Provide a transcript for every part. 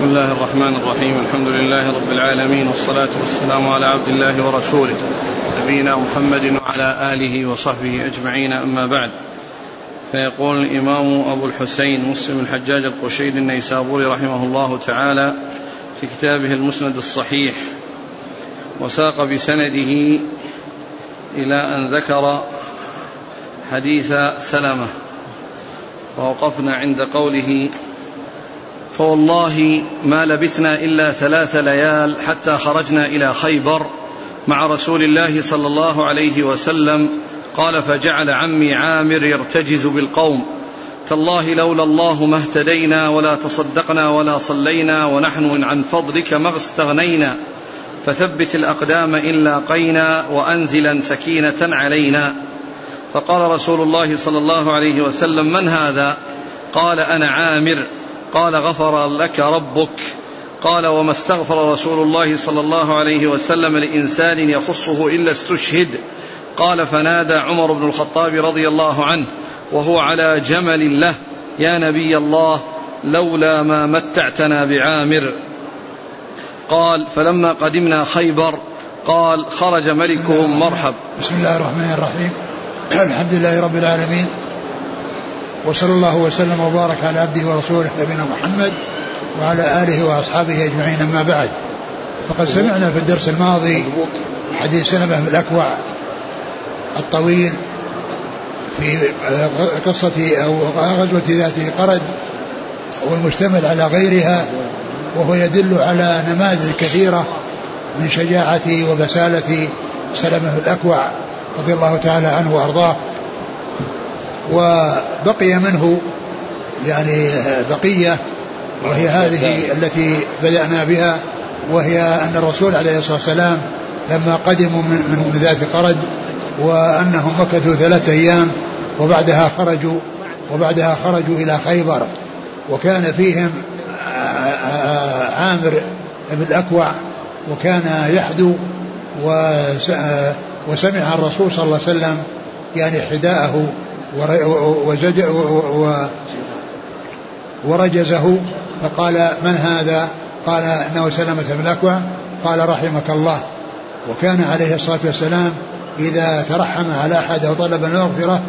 بسم الله الرحمن الرحيم. الحمد لله رب العالمين والصلاة والسلام على عبد الله ورسوله نبينا محمد وعلى آله وصحبه أجمعين أما بعد. فيقول الإمام أبو الحسين مسلم الحجاج القشيري النيسابوري رحمه الله تعالى في كتابه المسند الصحيح وساق بسنده إلى أن ذكر حديث سلمة ووقفنا عند قوله فوالله ما لبثنا إلا ثلاث ليال حتى خرجنا إلى خيبر مع رسول الله صلى الله عليه وسلم. قال فجعل عمي عامر يرتجز بالقوم. تالله لولا الله ما اهتدينا ولا تصدقنا ولا صلينا ونحن عن فضلك ما استغنينا. فثبت الأقدام إن لاقينا وأنزلا سكينة علينا. فقال رسول الله صلى الله عليه وسلم من هذا؟ قال أنا عامر. قال غفر لك ربك. قال وما استغفر رسول الله صلى الله عليه وسلم لإنسان يخصه إلا استشهد. قال فنادى عمر بن الخطاب رضي الله عنه وهو على جمل له يا نبي الله لولا ما متعتنا بعامر. قال فلما قدمنا خيبر قال خرج ملكهم مرحب. بسم الله الرحمن الرحيم. الحمد لله رب العالمين. وصلى الله وسلم وبارك على عبده ورسوله نبينا محمد وعلى آله وأصحابه أجمعين أما بعد. فقد سمعنا في الدرس الماضي حديث سلمة الأكوع الطويل في قصة أو غزوة ذات قرد والمشتمل على غيرها وهو يدل على نماذج كثيرة من شجاعة وبسالة سلمة الأكوع رضي الله تعالى عنه وأرضاه. وبقي منه يعني بقية وهي هذه التي بدأنا بها وهي أن الرسول عليه الصلاة والسلام لما قدموا من, من ذات قرد وأنهم مكثوا ثلاثة أيام وبعدها خرجوا وبعدها خرجوا إلى خيبر. وكان فيهم عامر بن الأكوع وكان يحدو وسمع الرسول صلى الله عليه وسلم يعني حداءه. وزج ورجزه فقال من هذا؟ قال إنه سلمة بن الاكوع قال رحمك الله. وكان عليه الصلاة والسلام إذا ترحم على أحد أو طلب المغفرة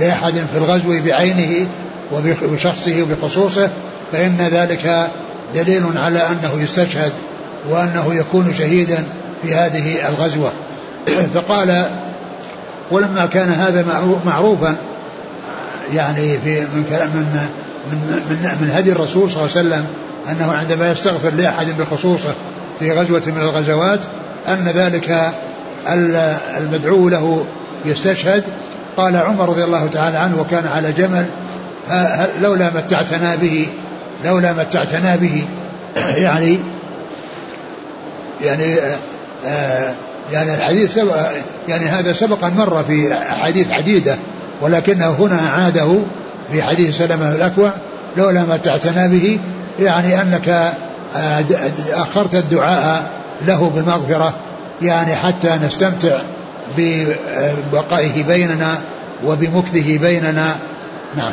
لأحد في الغزو بعينه وبشخصه وبخصوصه فإن ذلك دليل على أنه يستشهد وأنه يكون شهيدا في هذه الغزوة. فقال ولما كان هذا معروفا يعني في من كلام من من من, من هدي الرسول صلى الله عليه وسلم أنه عندما يستغفر لأحد بخصوصه في غزوة من الغزوات أن ذلك المدعو له يستشهد. قال عمر رضي الله تعالى عنه وكان على جمل لولا متعتنا به لولا متعتنا به. يعني يعني آه يعني الحديث يعني هذا سبق مر في احاديث عديدة. ولكنه هنا اعاده في حديث سلمة الأكوع لولا متعتنا به يعني أنك أخرت الدعاء له بالمغفرة يعني حتى نستمتع ببقائه بيننا وبمكثه بيننا. نعم.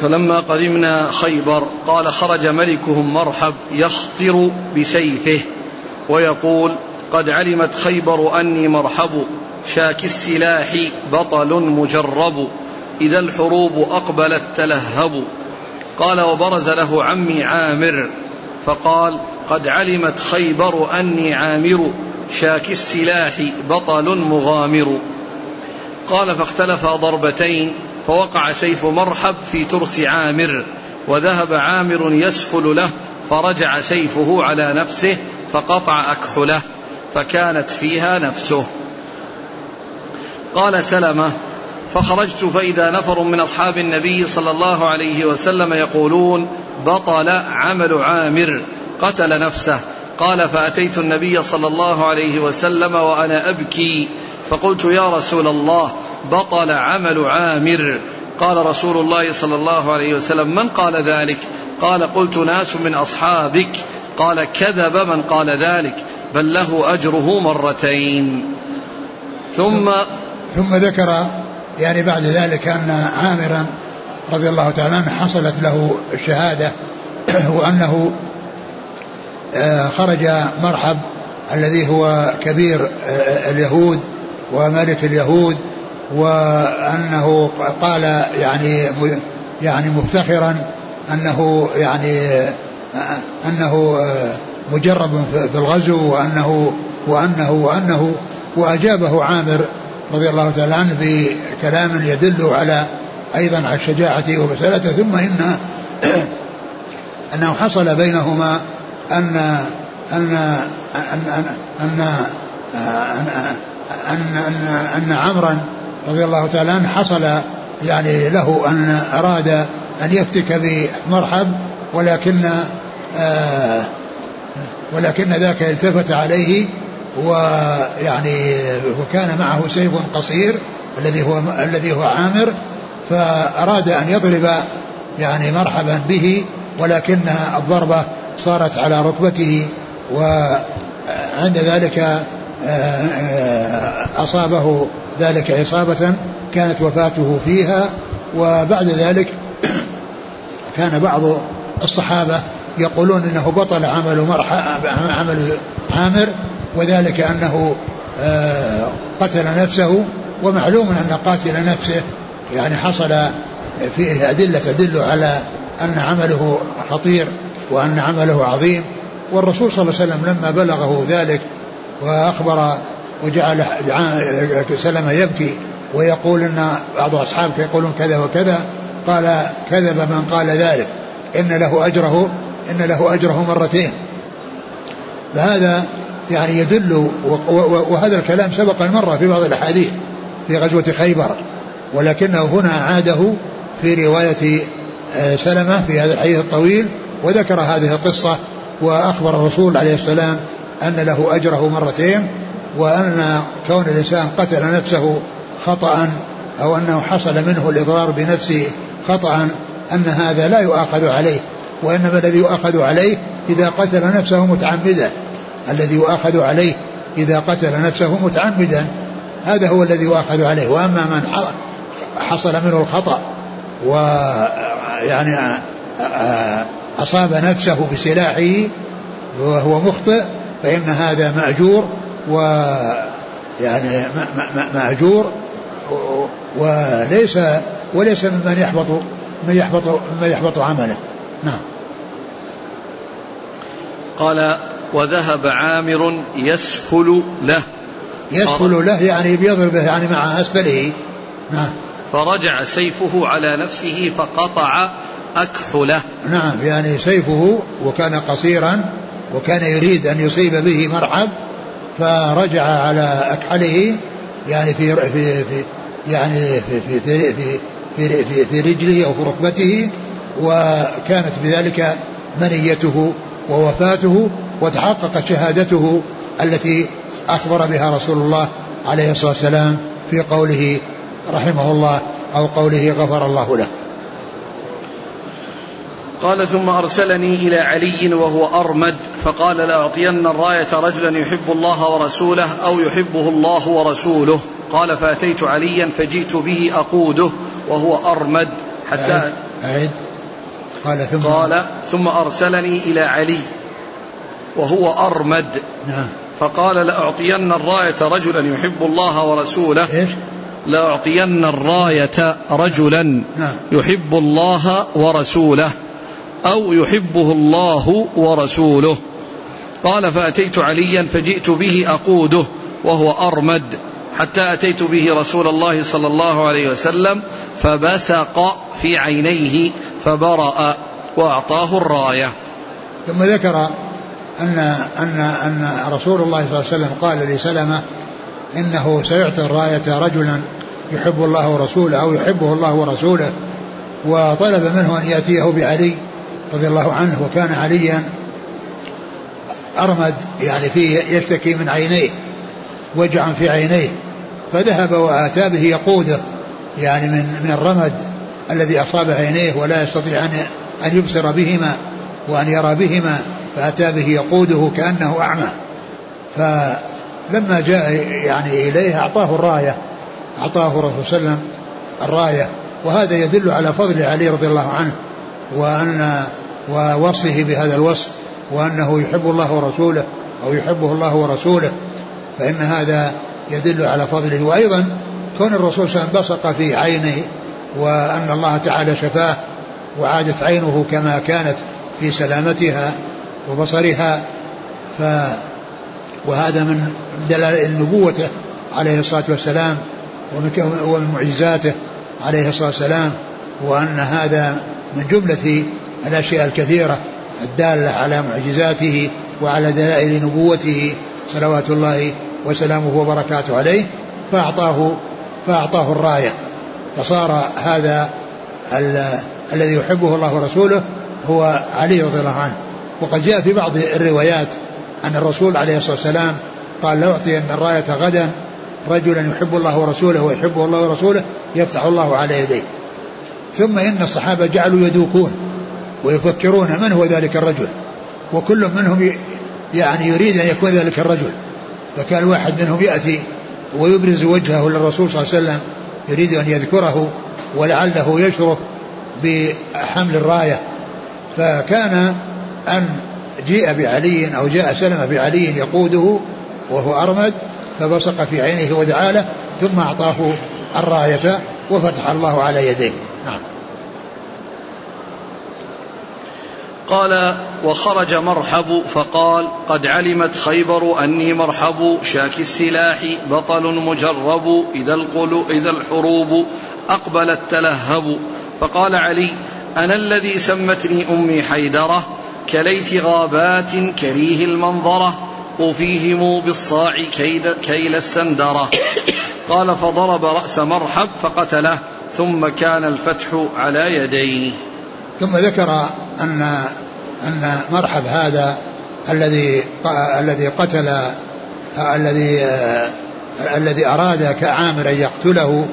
فلما قدمنا خيبر قال خرج ملكهم مرحب يخطر بسيفه ويقول قد علمت خيبر أني مرحب شاك السلاح بطل مجرب إذا الحروب أقبلت تلهب. قال وبرز له عمي عامر فقال قد علمت خيبر أني عامر شاك السلاح بطل مغامر. قال فاختلفا ضربتين فوقع سيف مرحب في ترس عامر وذهب عامر يسفل له فرجع سيفه على نفسه فقطع أكحله. فكانت فيها نفسه. قال سلمة فخرجت فإذا نفر من أصحاب النبي صلى الله عليه وسلم يقولون بطل عمل عامر قتل نفسه. قال فأتيت النبي صلى الله عليه وسلم وأنا أبكي. فقلت يا رسول الله بطل عمل عامر. قال رسول الله صلى الله عليه وسلم من قال ذلك؟ قال قلت ناس من أصحابك. قال كذب من قال ذلك. بل له أجره مرتين. ثم ثم ذكر يعني بعد ذلك أن عامرا رضي الله تعالى عنه حصلت له الشهادة وأنه آه، خرج مرحب الذي هو كبير آه، اليهود وملك اليهود وأنه قال يعني يعني مفتخرا أنه يعني آه، أنه مجرب في الغزو وأنه وأنه وأنه وأجابه عامر رضي الله تعالى عنه بكلام يدل على أيضا على شجاعته وبسالته ثم إن أنه حصل بينهما أن أن أن أن أن أن, أن, أن عمرا رضي الله تعالى عنه حصل يعني له أن أراد أن يفتك بمرحب ولكن آه ولكن ذاك التفت عليه ويعني وكان معه سيف قصير الذي هو الذي هو عامر فأراد أن يضرب يعني مرحبا به ولكن الضربة صارت على ركبته وعند ذلك آه، آه، أصابه ذلك إصابة كانت وفاته فيها وبعد ذلك كان بعض الصحابة يقولون إنه بطل عمل عمل عامر وذلك أنه آه، قتل نفسه ومعلوم أن قاتل نفسه يعني حصل فيه أدلة تدل على أن عمله خطير وأن عمله عظيم. والرسول صلى الله عليه وسلم لما بلغه ذلك وأخبر وجعل سلمه يبكي ويقول إن بعض أصحابك يقولون كذا وكذا قال كذب من قال ذلك. إن له أجره إن له أجره مرتين. فهذا يعني يدل وهذا الكلام سبق المرة في بعض الأحاديث في غزوة خيبر ولكنه هنا عاده في رواية آه، سلمة في هذا الحديث الطويل وذكر هذه القصة وأخبر الرسول عليه السلام أن له أجره مرتين وأن كون الإنسان قتل نفسه خطأ أو أنه حصل منه الإضرار بنفسه خطأ أن هذا لا يؤاخذ عليه وإنما الذي يؤاخذ عليه إذا قتل نفسه متعمدا. الذي يؤاخذ عليه إذا قتل نفسه متعمدا هذا هو الذي يؤاخذ عليه. وأما من حصل منه الخطأ ويعني أصاب نفسه بسلاحه وهو مخطئ فإن هذا مأجور و يعني مأجور. وليس وليس ممن يحبط من يحبط من يحبط عمله. نعم. قال وذهب عامر يسفل له. يسفل له يعني بيضربه يعني مع أسفله. نعم. فرجع سيفه على نفسه فقطع أكفله. نعم يعني سيفه وكان قصيرا وكان يريد أن يصيب به مرحب فرجع على أكحله يعني في في في يعني في في في في, في, في رجله أو في ركبته وكانت بذلك منيته ووفاته وتحققت شهادته التي أخبر بها رسول الله عليه الصلاة والسلام في قوله رحمه الله أو قوله غفر الله له. قال ثم أرسلني إلى علي وهو أرمد فقال لأعطين الراية رجلا يحب الله ورسوله أو يحبه الله ورسوله. قال فأتيت عليا فجئت به أقوده وهو أرمد حتى أعد, أعد. قال ثم قال ثم أرسلني إلى علي وهو أرمد. نعم. فقال لأعطين الراية رجلا يحب الله ورسوله. إيش؟ لأعطين الراية رجلا نعم. يحب الله ورسوله أو يحبه الله ورسوله. قال فأتيت عليا فجئت به أقوده وهو أرمد. حتى أتيت به رسول الله صلى الله عليه وسلم فبسق في عينيه فبرأ وأعطاه الراية. ثم ذكر أن أن أن رسول الله صلى الله عليه وسلم قال لسلمة إنه سيعطي الراية رجلا يحب الله ورسوله أو يحبه الله ورسوله وطلب منه أن يأتيه بعلي رضي الله عنه وكان عليا أرمد يعني فيه يشتكي من عينيه وجعا في عينيه. فذهب وآتى به يقوده يعني من من الرمد الذي أصاب عينيه ولا يستطيع أن أن يبصر بهما وأن يرى بهما فأتى به يقوده كأنه أعمى. فلما جاء يعني إليه أعطاه الراية أعطاه الرسول صلى الله عليه وسلم الراية وهذا يدل على فضل علي رضي الله عنه وأن ووصفه بهذا الوصف وأنه يحب الله ورسوله أو يحبه الله ورسوله فإن هذا يدل على فضله. وأيضا كون الرسول صلى الله عليه وسلم بصق في عينه وأن الله تعالى شفاه وعادت عينه كما كانت في سلامتها وبصرها ف وهذا من دلائل نبوته عليه الصلاة والسلام ومن معجزاته عليه الصلاة والسلام وأن هذا من جملة الأشياء الكثيرة الدالة على معجزاته وعلى دلائل نبوته صلوات الله وسلامه وبركاته عليه فأعطاه فأعطاه الراية. فصار هذا الذي يحبه الله ورسوله هو علي رضي الله عنه. وقد جاء في بعض الروايات أن الرسول عليه الصلاة والسلام قال لأعطين الراية غدا رجلا يحب الله ورسوله ويحبه الله ورسوله يفتح الله على يديه. ثم إن الصحابة جعلوا يدوكون ويفكرون من هو ذلك الرجل وكل منهم يعني يريد أن يكون ذلك الرجل. فكان واحد منهم يأتي ويبرز وجهه للرسول صلى الله عليه وسلم يريد أن يذكره ولعله يشرف بحمل الراية. فكان أن جيء بعلي أو جاء سلمة بعلي يقوده وهو أرمد فبصق في عينه ودعا له ثم أعطاه الراية وفتح الله على يديه. نعم. قال وخرج مرحب فقال قد علمت خيبر أني مرحب شاك السلاح بطل مجرب إذا, القلو إذا الحروب أقبلت تلهب. فقال علي أنا الذي سمتني أمي حيدرة كليث غابات كريه المنظرة وفيهم بالصاع كيل, كيل السندرة. قال فضرب رأس مرحب فقتله ثم كان الفتح على يديه. ثم ذكر أن أن مرحب هذا الذي الذي قتل الذي الذي أراد كعامر أن يقتله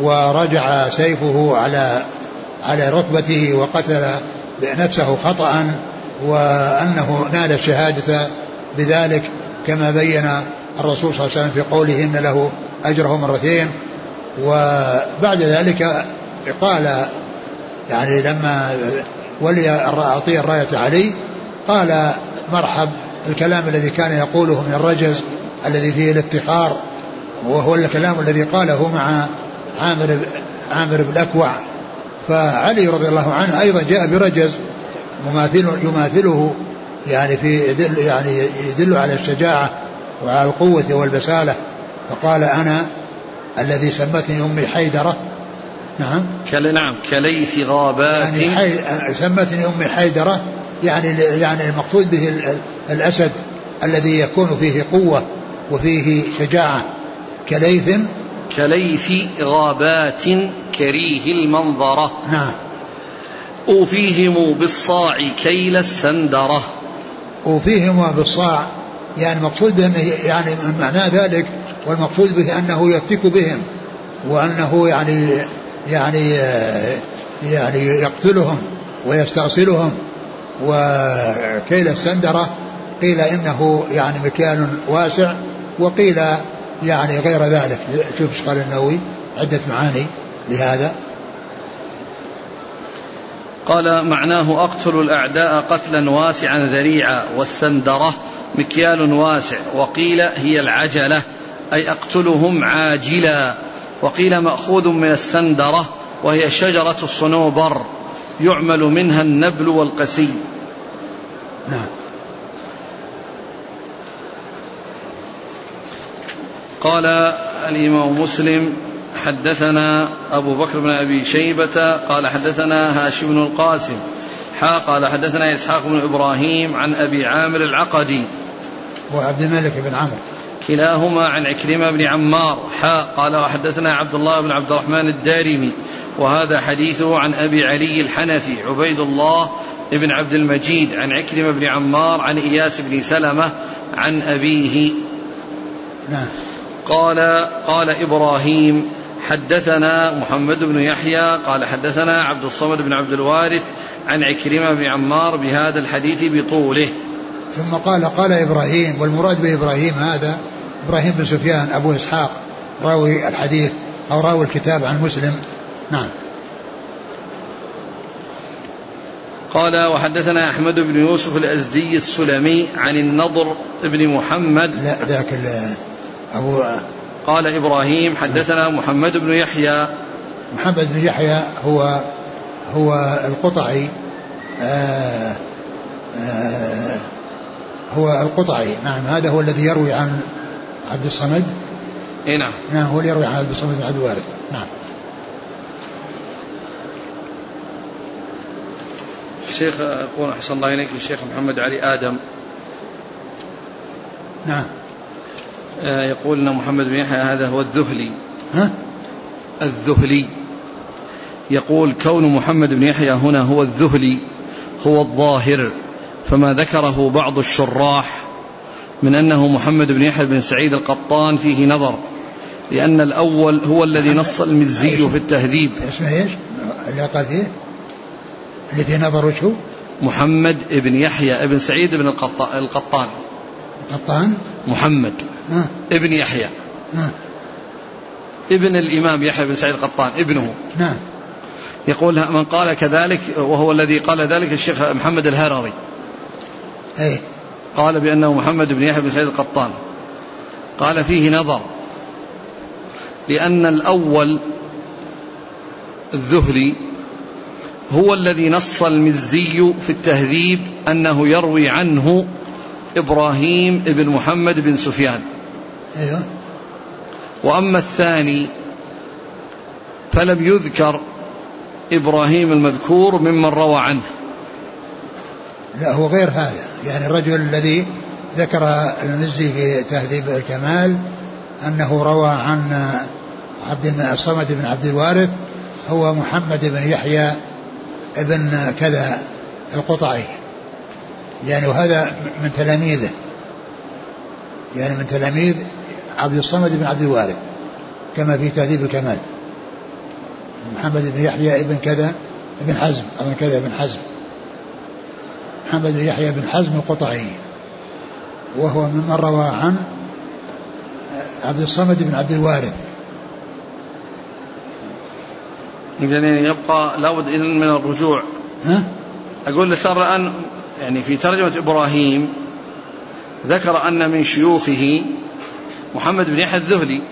ورجع سيفه على على ركبته وقتل نفسه خطأ وأنه نال الشهادة بذلك كما بين الرسول صلى الله عليه وسلم في قوله إن له أجره مرتين. وبعد ذلك قال يعني لما ولي أعطي الراية علي قال مرحب الكلام الذي كان يقوله من الرجز الذي فيه الافتخار وهو الكلام الذي قاله مع عامر عامر بن الأكوع فعلي رضي الله عنه أيضا جاء برجز مماثل يماثله يعني في يدل يعني يدل على الشجاعة وعلى القوة والبسالة. فقال أنا الذي سمتني أمي حيدرة نعم. كل نعم كليث غابات. يعني حي... سمتني أمي حيدرة يعني يعني المقصود به الأسد الذي يكون فيه قوة وفيه شجاعة. كليث. كليث غابات كريه المنظرة. نعم. أوفيهم بالصاع كيل السندرة. أوفيهم بالصاع يعني مقصود بأنه يعني معنى ذلك والمقصود به أنه يفتك بهم وأنه يعني يعني يعني يقتلهم ويستأصلهم. وكيل السندرة قيل إنه يعني مكيال واسع وقيل يعني غير ذلك. شوف إيش قال النووي عدة معاني لهذا. قال معناه أقتل الأعداء قتلا واسعا ذريعا والسندرة مكيال واسع وقيل هي العجلة أي أقتلهم عاجلا. وقيل مأخوذ من السندرة وهي شجرة الصنوبر يعمل منها النبل والقسي. نعم. قال الإمام مسلم حدثنا أبو بكر بن أبي شيبة قال حدثنا هاشم بن القاسم حا قال حدثنا إسحاق بن إبراهيم عن أبي عامر العقدي. وعبد الملك بن عمرو. كلاهما عن عكرمة بن عمار. حا قال وحدثنا عبد الله بن عبد الرحمن الدارمي وهذا حديثه عن أبي علي الحنفي عبيد الله بن عبد المجيد عن عكرمة بن عمار عن إياس بن سلمة عن أبيه. نعم. قال قال إبراهيم حدثنا محمد بن يحيى قال حدثنا عبد الصمد بن عبد الوارث عن عكرمة بن عمار بهذا الحديث بطوله. ثم قال قال إبراهيم والمراد بإبراهيم هذا إبراهيم بن سفيان أبو إسحاق راوي الحديث أو راوي الكتاب عن مسلم. نعم. قال وحدثنا أحمد بن يوسف الأزدي السلمي عن النضر بن محمد. لا ذاك أبو قال إبراهيم حدثنا محمد بن يحيى. محمد بن يحيى هو هو القطعي آآ آآ هو القطعي. نعم هذا هو الذي يروي عن عبد الصمد؟ إي نعم. نعم هو اللي يروي عن عبد الصمد بن عبد الوارث. نعم. الشيخ يقول أحسن الله إليك الشيخ محمد علي آدم. نعم. آه، يقول أن محمد بن يحيى هذا هو الذهلي. ها؟ الذهلي. يقول كون محمد بن يحيى هنا هو الذهلي هو الظاهر فما ذكره بعض الشراح من أنه محمد بن يحيى بن سعيد القطان فيه نظر لأن الأول هو الذي نص المزي في التهذيب. اسمه إيش؟ قال فيه؟ اللي فيه نظر وش هو؟ محمد بن يحيى بن سعيد بن القطان. القطان؟ محمد ها ابن يحيى. ها ابن الإمام يحيى بن سعيد القطان ابنه. نعم. يقول من قال كذلك وهو الذي قال ذلك الشيخ محمد الهرري. إيه. قال بأنه محمد بن يحيى بن سعيد القطان. قال فيه نظر لأن الأول الذهلي هو الذي نص المزي في التهذيب أنه يروي عنه إبراهيم بن محمد بن سفيان. أيوه. وأما الثاني فلم يذكر إبراهيم المذكور ممن روى عنه. لا هو غير هذا. يعني الرجل الذي ذكر المزي في تهذيب الكمال أنه روى عن عبد الصمد بن عبد الوارث هو محمد بن يحيى ابن كذا القطعي. يعني وهذا من تلاميذه. يعني من تلاميذ عبد الصمد بن عبد الوارث كما في تهذيب الكمال. محمد بن يحيى ابن كذا ابن حزم أظن كذا ابن حزم. محمد بن يحيى بن حزم القطعي وهو ممن روى عن عبد الصمد بن عبد الوارث. إذن يبقى لابد إذن من الرجوع. ها؟ أقول صار الآن يعني في ترجمة إبراهيم ذكر أن من شيوخه محمد بن يحيى الذهلي.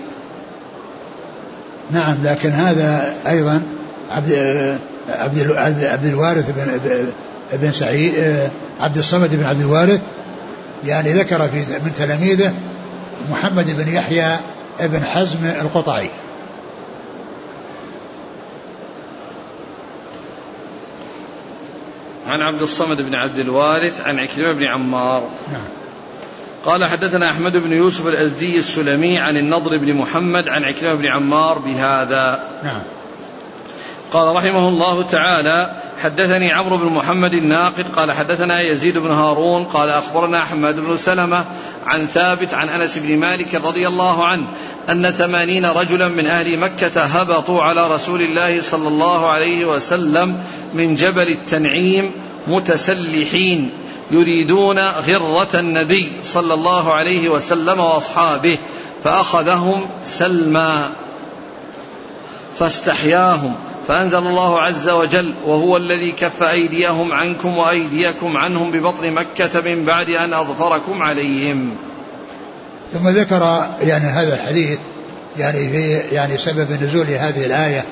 نعم لكن هذا أيضا عبد عبد عبد, الوارث بن بن سعيد عبد الصمد بن عبد الوارث يعني ذكر في من تلاميذه محمد بن يحيى بن حزم القطعي. عن عبد الصمد بن عبد الوارث عن عكرمة بن عمار. نعم. قال حدثنا أحمد بن يوسف الأزدي السلمي عن النضر بن محمد عن عكرمة بن عمار بهذا. نعم. قال رحمه الله تعالى حدثني عمرو بن محمد الناقد قال حدثنا يزيد بن هارون قال أخبرنا حماد بن سلمة عن ثابت عن أنس بن مالك رضي الله عنه أن ثمانين رجلا من أهل مكة هبطوا على رسول الله صلى الله عليه وسلم من جبل التنعيم متسلحين يريدون غرة النبي صلى الله عليه وسلم وأصحابه فأخذهم سلما فاستحياهم فأنزل الله عز وجل وهو الذي كف أيديهم عنكم وأيديكم عنهم ببطن مكة من بعد أن أظفركم عليهم. ثم ذكر يعني هذا الحديث يعني في يعني سبب نزول هذه الآية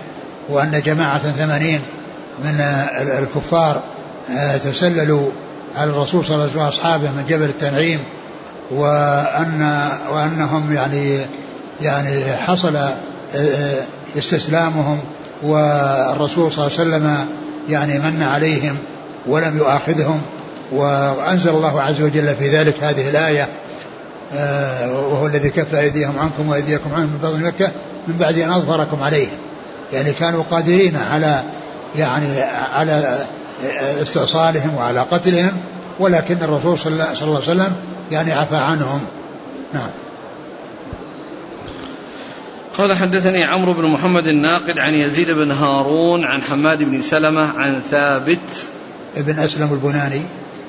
وأن جماعة ثمانين من الكفار آه، تسللوا على الرسول صلى الله عليه وسلم وأصحابه من جبل التنعيم وأن وأنهم يعني يعني حصل آه، آه، استسلامهم والرسول صلى الله عليه وسلم يعني من عليهم ولم يؤاخذهم وأنزل الله عز وجل في ذلك هذه الآية آه، وهو الذي كف أيديهم عنكم وأيديكم عنهم من بطن مكة من بعد أن أظفركم عليهم يعني كانوا قادرين على يعني على استئصالهم وعلى قتلهم ولكن الرسول صلى الله عليه وسلم يعني عفى عنهم. نعم. قال حدثني عمرو بن محمد الناقد عن يزيد بن هارون عن حماد بن سلمة عن ثابت ابن أسلم البناني.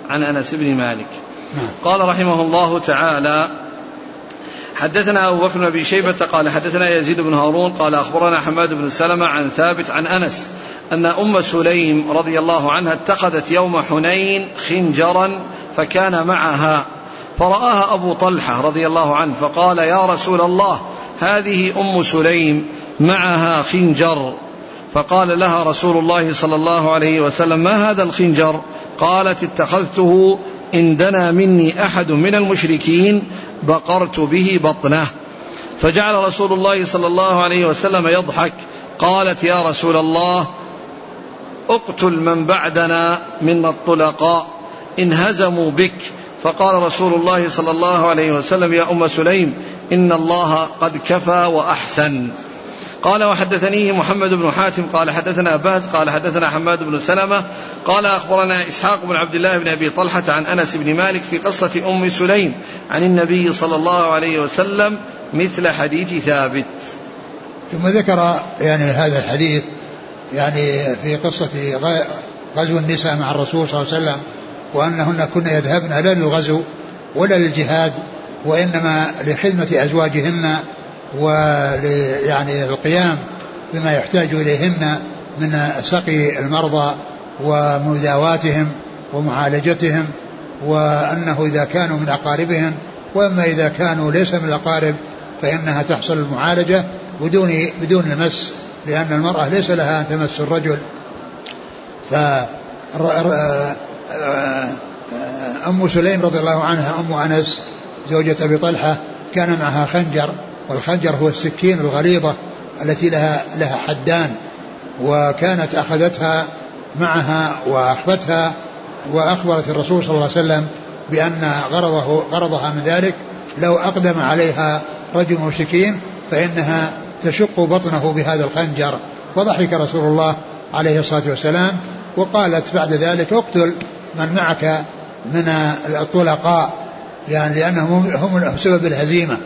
عن أنس بن مالك. نعم. قال رحمه الله تعالى حدثنا أبو بكر بن شيبة قال حدثنا يزيد بن هارون قال أخبرنا حماد بن سلمة عن ثابت عن أنس أن أم سليم رضي الله عنها اتخذت يوم حنين خنجرا فكان معها فرآها أبو طلحة رضي الله عنه فقال يا رسول الله هذه أم سليم معها خنجر. فقال لها رسول الله صلى الله عليه وسلم ما هذا الخنجر؟ قالت اتخذته إن دنا مني أحد من المشركين بقرت به بطنه. فجعل رسول الله صلى الله عليه وسلم يضحك. قالت يا رسول الله اقتل من بعدنا من الطلقاء إن هزموا بك فقال رسول الله صلى الله عليه وسلم يا أم سليم إن الله قد كفى وأحسن. قال وحدثنيه محمد بن حاتم قال حدثنا بهز قال حدثنا حماد بن سلمة قال أخبرنا إسحاق بن عبد الله بن أبي طلحة عن أنس بن مالك في قصة أم سليم عن النبي صلى الله عليه وسلم مثل حديث ثابت. ثم ذكر يعني هذا الحديث يعني في قصة غزو النساء مع الرسول صلى الله عليه وسلم وأنهن كن يذهبن لا للغزو ولا للجهاد وإنما لخدمة أزواجهن ويعني القيام بما يحتاج إليهن من سقي المرضى ومداواتهم ومعالجتهم وأنه إذا كانوا من أقاربهن وأما إذا كانوا ليس من الأقارب فإنها تحصل المعالجة بدون بدون المس لأن المرأة ليس لها أن تمس الرجل. ف أم سليم رضي الله عنها أم أنس زوجة أبي طلحة كان معها خنجر والخنجر هو السكين الغليظة التي لها لها حدان وكانت أخذتها معها وأخذتها وأخبرت الرسول صلى الله عليه وسلم بأن غرضه غرضها من ذلك لو أقدم عليها رجل مشركين فإنها تشق بطنه بهذا الخنجر. فضحك رسول الله عليه الصلاة والسلام وقالت بعد ذلك اقتل. من معك من الطلقاء يعني لأنهم هم سبب الهزيمة.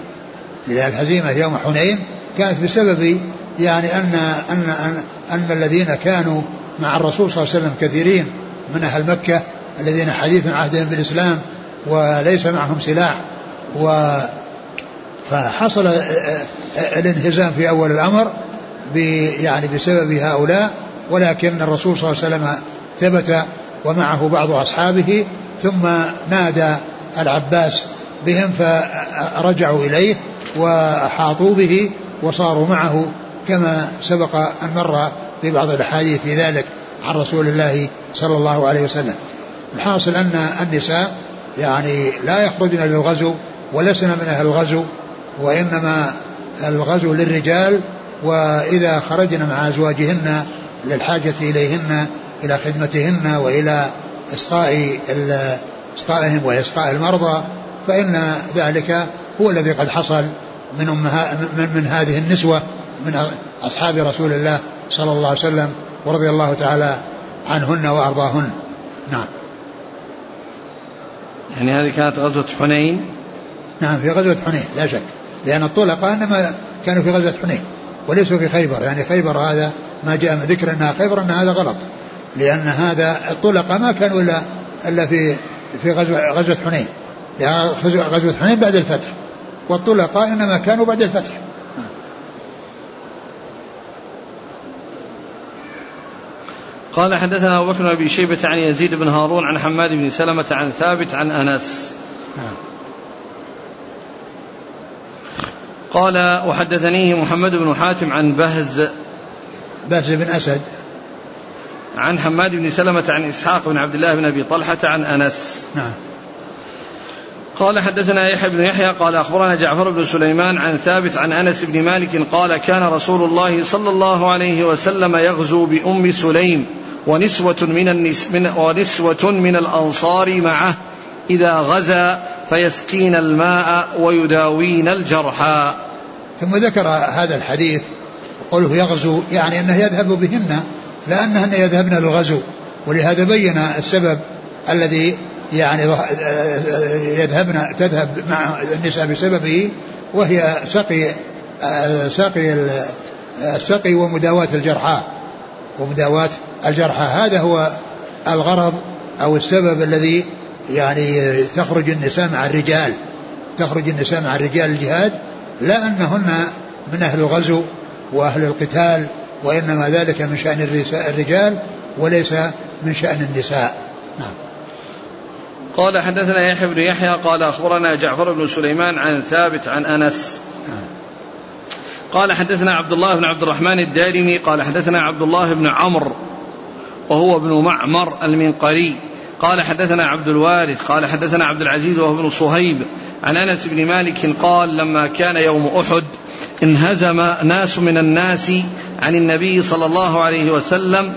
إلى الهزيمة يوم حنين كانت بسبب يعني أن أن أن, أن الذين كانوا مع الرسول صلى الله عليه وسلم كثيرين من أهل مكة الذين حديث عهدهم بالإسلام وليس معهم سلاح و فحصل الانهزام في أول الأمر يعني بسبب هؤلاء ولكن الرسول صلى الله عليه وسلم ثبت ومعه بعض أصحابه ثم نادى العباس بهم فرجعوا إليه وأحاطوا به وصاروا معه كما سبق أن مر في بعض الأحاديث في ذلك عن رسول الله صلى الله عليه وسلم. الحاصل أن النساء يعني لا يخرجن للغزو ولسن من أهل الغزو وإنما الغزو للرجال وإذا خرجن مع أزواجهن للحاجة إليهن إلى خدمتهن وإلى إسقاء إسقائهم وإسقاء المرضى فإن ذلك هو الذي قد حصل من أمها من, من هذه النسوة من أصحاب رسول الله صلى الله عليه وسلم ورضي الله تعالى عنهن وأرضاهن. نعم. يعني هذه كانت غزوة حنين؟ نعم في غزوة حنين لا شك. لأن الطلقة إنما كانوا في غزوة حنين وليسوا في خيبر. يعني خيبر هذا ما جاء من ذكر أنها خيبر أن هذا غلط. لأن هذا الطلقة ما كانوا إلا إلا في في غزوة غزوة حنين. غزوة حنين بعد الفتح. والطلقاء إنما كانوا بعد الفتح. قال حدثنا أبو بكر بن أبي شيبة عن يزيد بن هارون عن حماد بن سلمة عن ثابت عن أنس. نعم. قال وحدثنيه محمد بن حاتم عن بهز. بهز بن أسد. عن حماد بن سلمة عن إسحاق بن عبد الله بن أبي طلحة عن أنس. نعم. قال حدثنا يحيى بن يحيى قال أخبرنا جعفر بن سليمان عن ثابت عن أنس بن مالك قال كان رسول الله صلى الله عليه وسلم يغزو بأم سليم ونسوة من, النس من ونسوة من الأنصار معه إذا غزا فيسقين الماء ويداوين الجرحى. ثم ذكر هذا الحديث قوله يغزو يعني أنه يذهب بهن لأنهن يذهبن للغزو ولهذا بين السبب الذي يعني يذهبن تذهب مع النساء بسببه وهي سقي سقي السقي ومداواة الجرحى ومداواة الجرحى. هذا هو الغرض أو السبب الذي يعني تخرج النساء مع الرجال تخرج النساء مع الرجال الجهاد لا أنهن من أهل الغزو وأهل القتال وإنما ذلك من شأن الرجال وليس من شأن النساء. نعم. قال حدثنا يحيى بن يحيى قال أخبرنا جعفر بن سليمان عن ثابت عن أنس. قال حدثنا عبد الله بن عبد الرحمن الدارمي قال حدثنا عبد الله بن عمرو وهو ابن معمر المنقري. قال حدثنا عبد الوارث قال حدثنا عبد العزيز وهو ابن صهيب. عن أنس بن مالك قال لما كان يوم أحد انهزم ناس من الناس عن النبي صلى الله عليه وسلم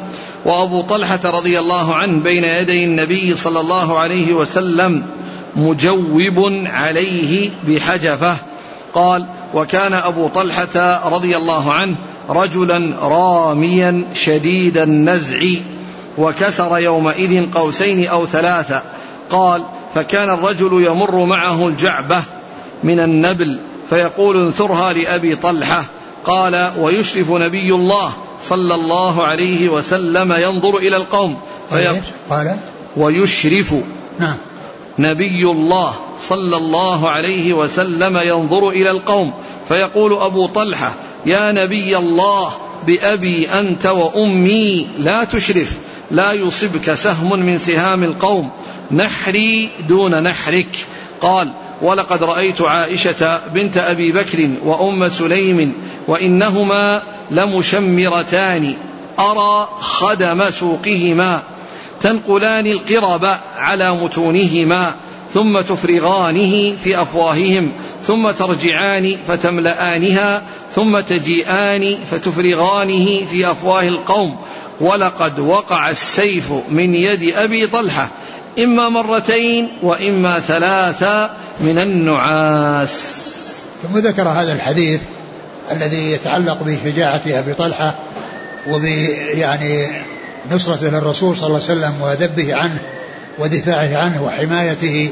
وأبو طلحة رضي الله عنه بين يدي النبي صلى الله عليه وسلم مجوب عليه بحجفة. قال وكان أبو طلحة رضي الله عنه رجلا راميا شديد النزع وكسر يومئذ قوسين أو ثلاثة. قال فكان الرجل يمر معه الجعبة من النبل فيقول انثرها لأبي طلحة قال ويشرف نبي الله صلى الله عليه وسلم ينظر إلى القوم. قال ويشرف نعم. نبي الله صلى الله عليه وسلم ينظر إلى القوم. فيقول أبو طلحة يا نبي الله بأبي أنت وأمي لا تشرف لا يصبك سهم من سهام القوم نحري دون نحرك. قال ولقد رأيت عائشة بنت أبي بكر وأم سليم وإنهما لمشمرتان. أرى خدم سوقهما تنقلان القرب على متونهما ثم تفرغانه في أفواههم ثم ترجعان فتملآنها ثم تجيئان فتفرغانه في أفواه القوم. ولقد وقع السيف من يد أبي طلحة إما مرتين وإما ثلاثا من النعاس. ثم ذكر هذا الحديث الذي يتعلق بشجاعة أبي طلحة وب يعني نصرته للرسول صلى الله عليه وسلم وذبه عنه ودفاعه عنه وحمايته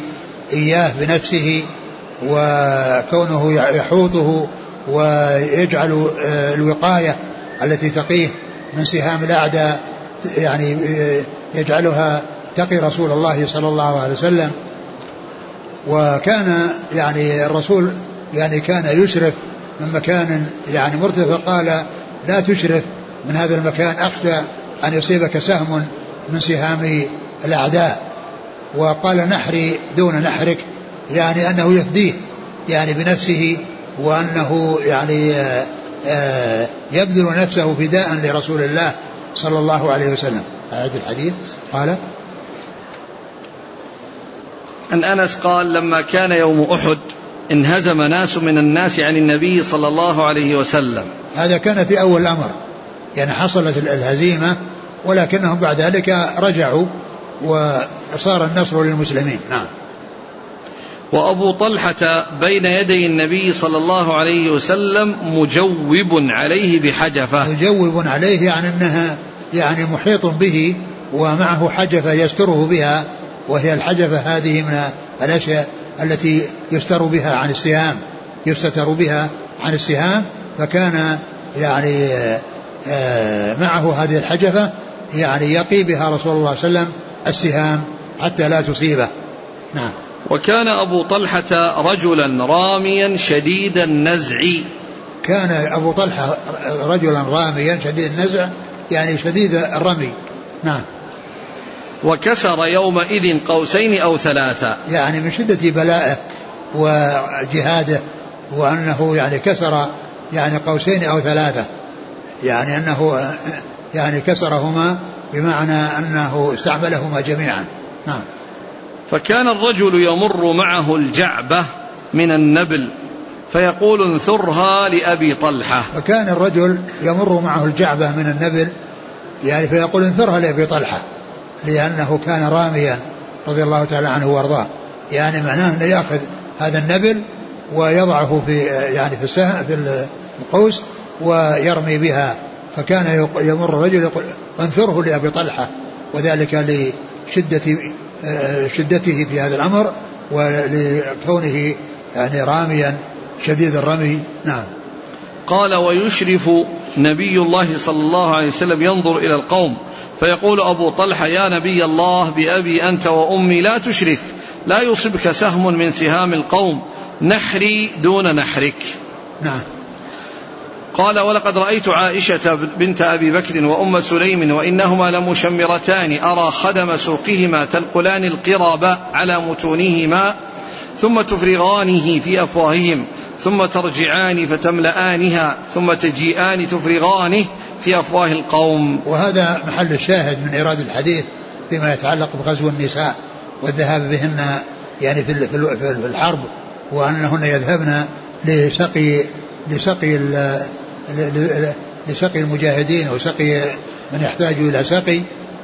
إياه بنفسه وكونه يحوطه ويجعل الوقاية التي تقيه من سهام الأعداء يعني يجعلها تقي رسول الله صلى الله عليه وسلم. وكان يعني الرسول يعني كان يشرف من مكان يعني مرتفع قال لا تشرف من هذا المكان أخشى أن يصيبك سهم من سهام الأعداء. وقال نحري دون نحرك يعني أنه يفديه يعني بنفسه وأنه يعني آه، يبذل نفسه فداء لرسول الله صلى الله عليه وسلم. أعد الحديث. قال عن أنس قال لما كان يوم أحد انهزم ناس من الناس عن النبي صلى الله عليه وسلم. هذا كان في أول الأمر. يعني حصلت الهزيمة ولكنهم بعد ذلك رجعوا وصار النصر للمسلمين. نعم. وأبو طلحة بين يدي النبي صلى الله عليه وسلم مجوب عليه بحجفة. مجوب عليه يعني أنها يعني محيط به ومعه حجفة يستره بها وهي الحجفة هذه من الأشياء التي يستر بها عن السهام يستتر بها عن السهام فكان يعني آه، معه هذه الحجفة يعني يقي بها رسول الله صلى الله عليه وسلم السهام حتى لا تصيبه. نعم. وكان أبو طلحة رجلا راميا شديد النزع. كان أبو طلحة رجلا راميا شديد النزع يعني شديد الرمي. نعم. وكسر يومئذ قوسين أو ثلاثة. يعني من شدة بلائه وجهاده وأنه يعني كسر يعني قوسين أو ثلاثة. يعني أنه يعني كسرهما بمعنى أنه استعملهما جميعا. نعم. فكان الرجل يمر معه الجعبة من النبل فيقول انثرها لأبي طلحة. فكان الرجل يمر معه الجعبة من النبل يعني فيقول انثرها لأبي طلحة. لأنه كان راميا رضي الله تعالى عنه وأرضاه. يعني معناه أنه يأخذ هذا النبل ويضعه في يعني في السهم في القوس ويرمي بها. فكان يمر الرجل يقول انثره لأبي طلحة وذلك لشدة شدته في هذا الأمر ولكونه يعني راميا شديد الرمي. نعم. قال ويشرف نبي الله صلى الله عليه وسلم ينظر إلى القوم. فيقول أبو طلحة يا نبي الله بأبي أنت وأمي لا تشرف. لا يصبك سهم من سهام القوم. نحري دون نحرك. نعم. قال ولقد رأيت عائشة بنت أبي بكر وأم سليم وإنهما لمشمرتان. أرى خدم سوقهما تنقلان القرب على متونهما ثم تفرغانه في أفواههم. ثم ترجعان فتملآنها ثم تجيئان تفرغانه في أفواه القوم. وهذا محل الشاهد من إيراد الحديث فيما يتعلق بغزو النساء والذهاب بهن يعني في في الحرب وأنهن يذهبن لسقي لسقي لسقي المجاهدين وسقي من يحتاج إلى سقي.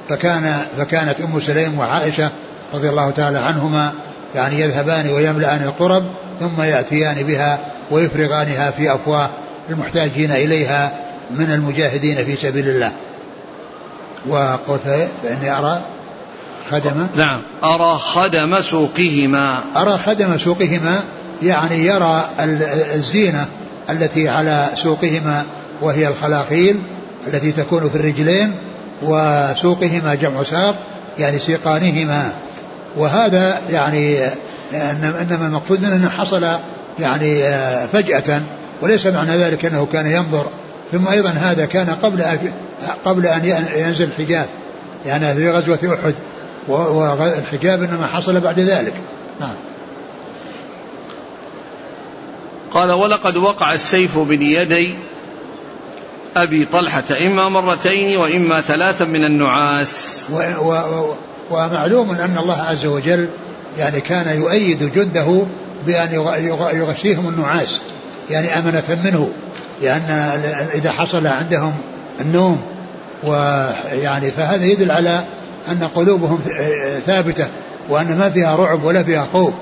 فكان فكانت أم سليم وعائشة رضي الله تعالى عنهما يعني يذهبان ويملأان القرب ثم يأتيان بها ويفرغانها في أفواه المحتاجين إليها من المجاهدين في سبيل الله. وقلت فإني أرى خدم نعم أرى خدم سوقهما. أرى خدم سوقهما يعني يرى الزينة التي على سوقهما وهي الخلاخيل التي تكون في الرجلين وسوقهما جمع ساق يعني سيقانهما. وهذا يعني إنما المقصود منه أنه حصل يعني فجأة وليس معنى ذلك أنه كان ينظر. ثم أيضا هذا كان قبل قبل أن ينزل الحجاب يعني في غزوة أحد والحجاب إنما حصل بعد ذلك. نعم. قال ولقد وقع السيف بين يدي أبي طلحة إما مرتين وإما ثلاثا من النعاس. و و و ومعلوم أن الله عز وجل يعني كان يؤيد جنده بأن يغشيهم النعاس يعني أمنة منه لأن إذا حصل عندهم النوم ويعني فهذا يدل على أن قلوبهم ثابتة وأن ما فيها رعب ولا فيها خوف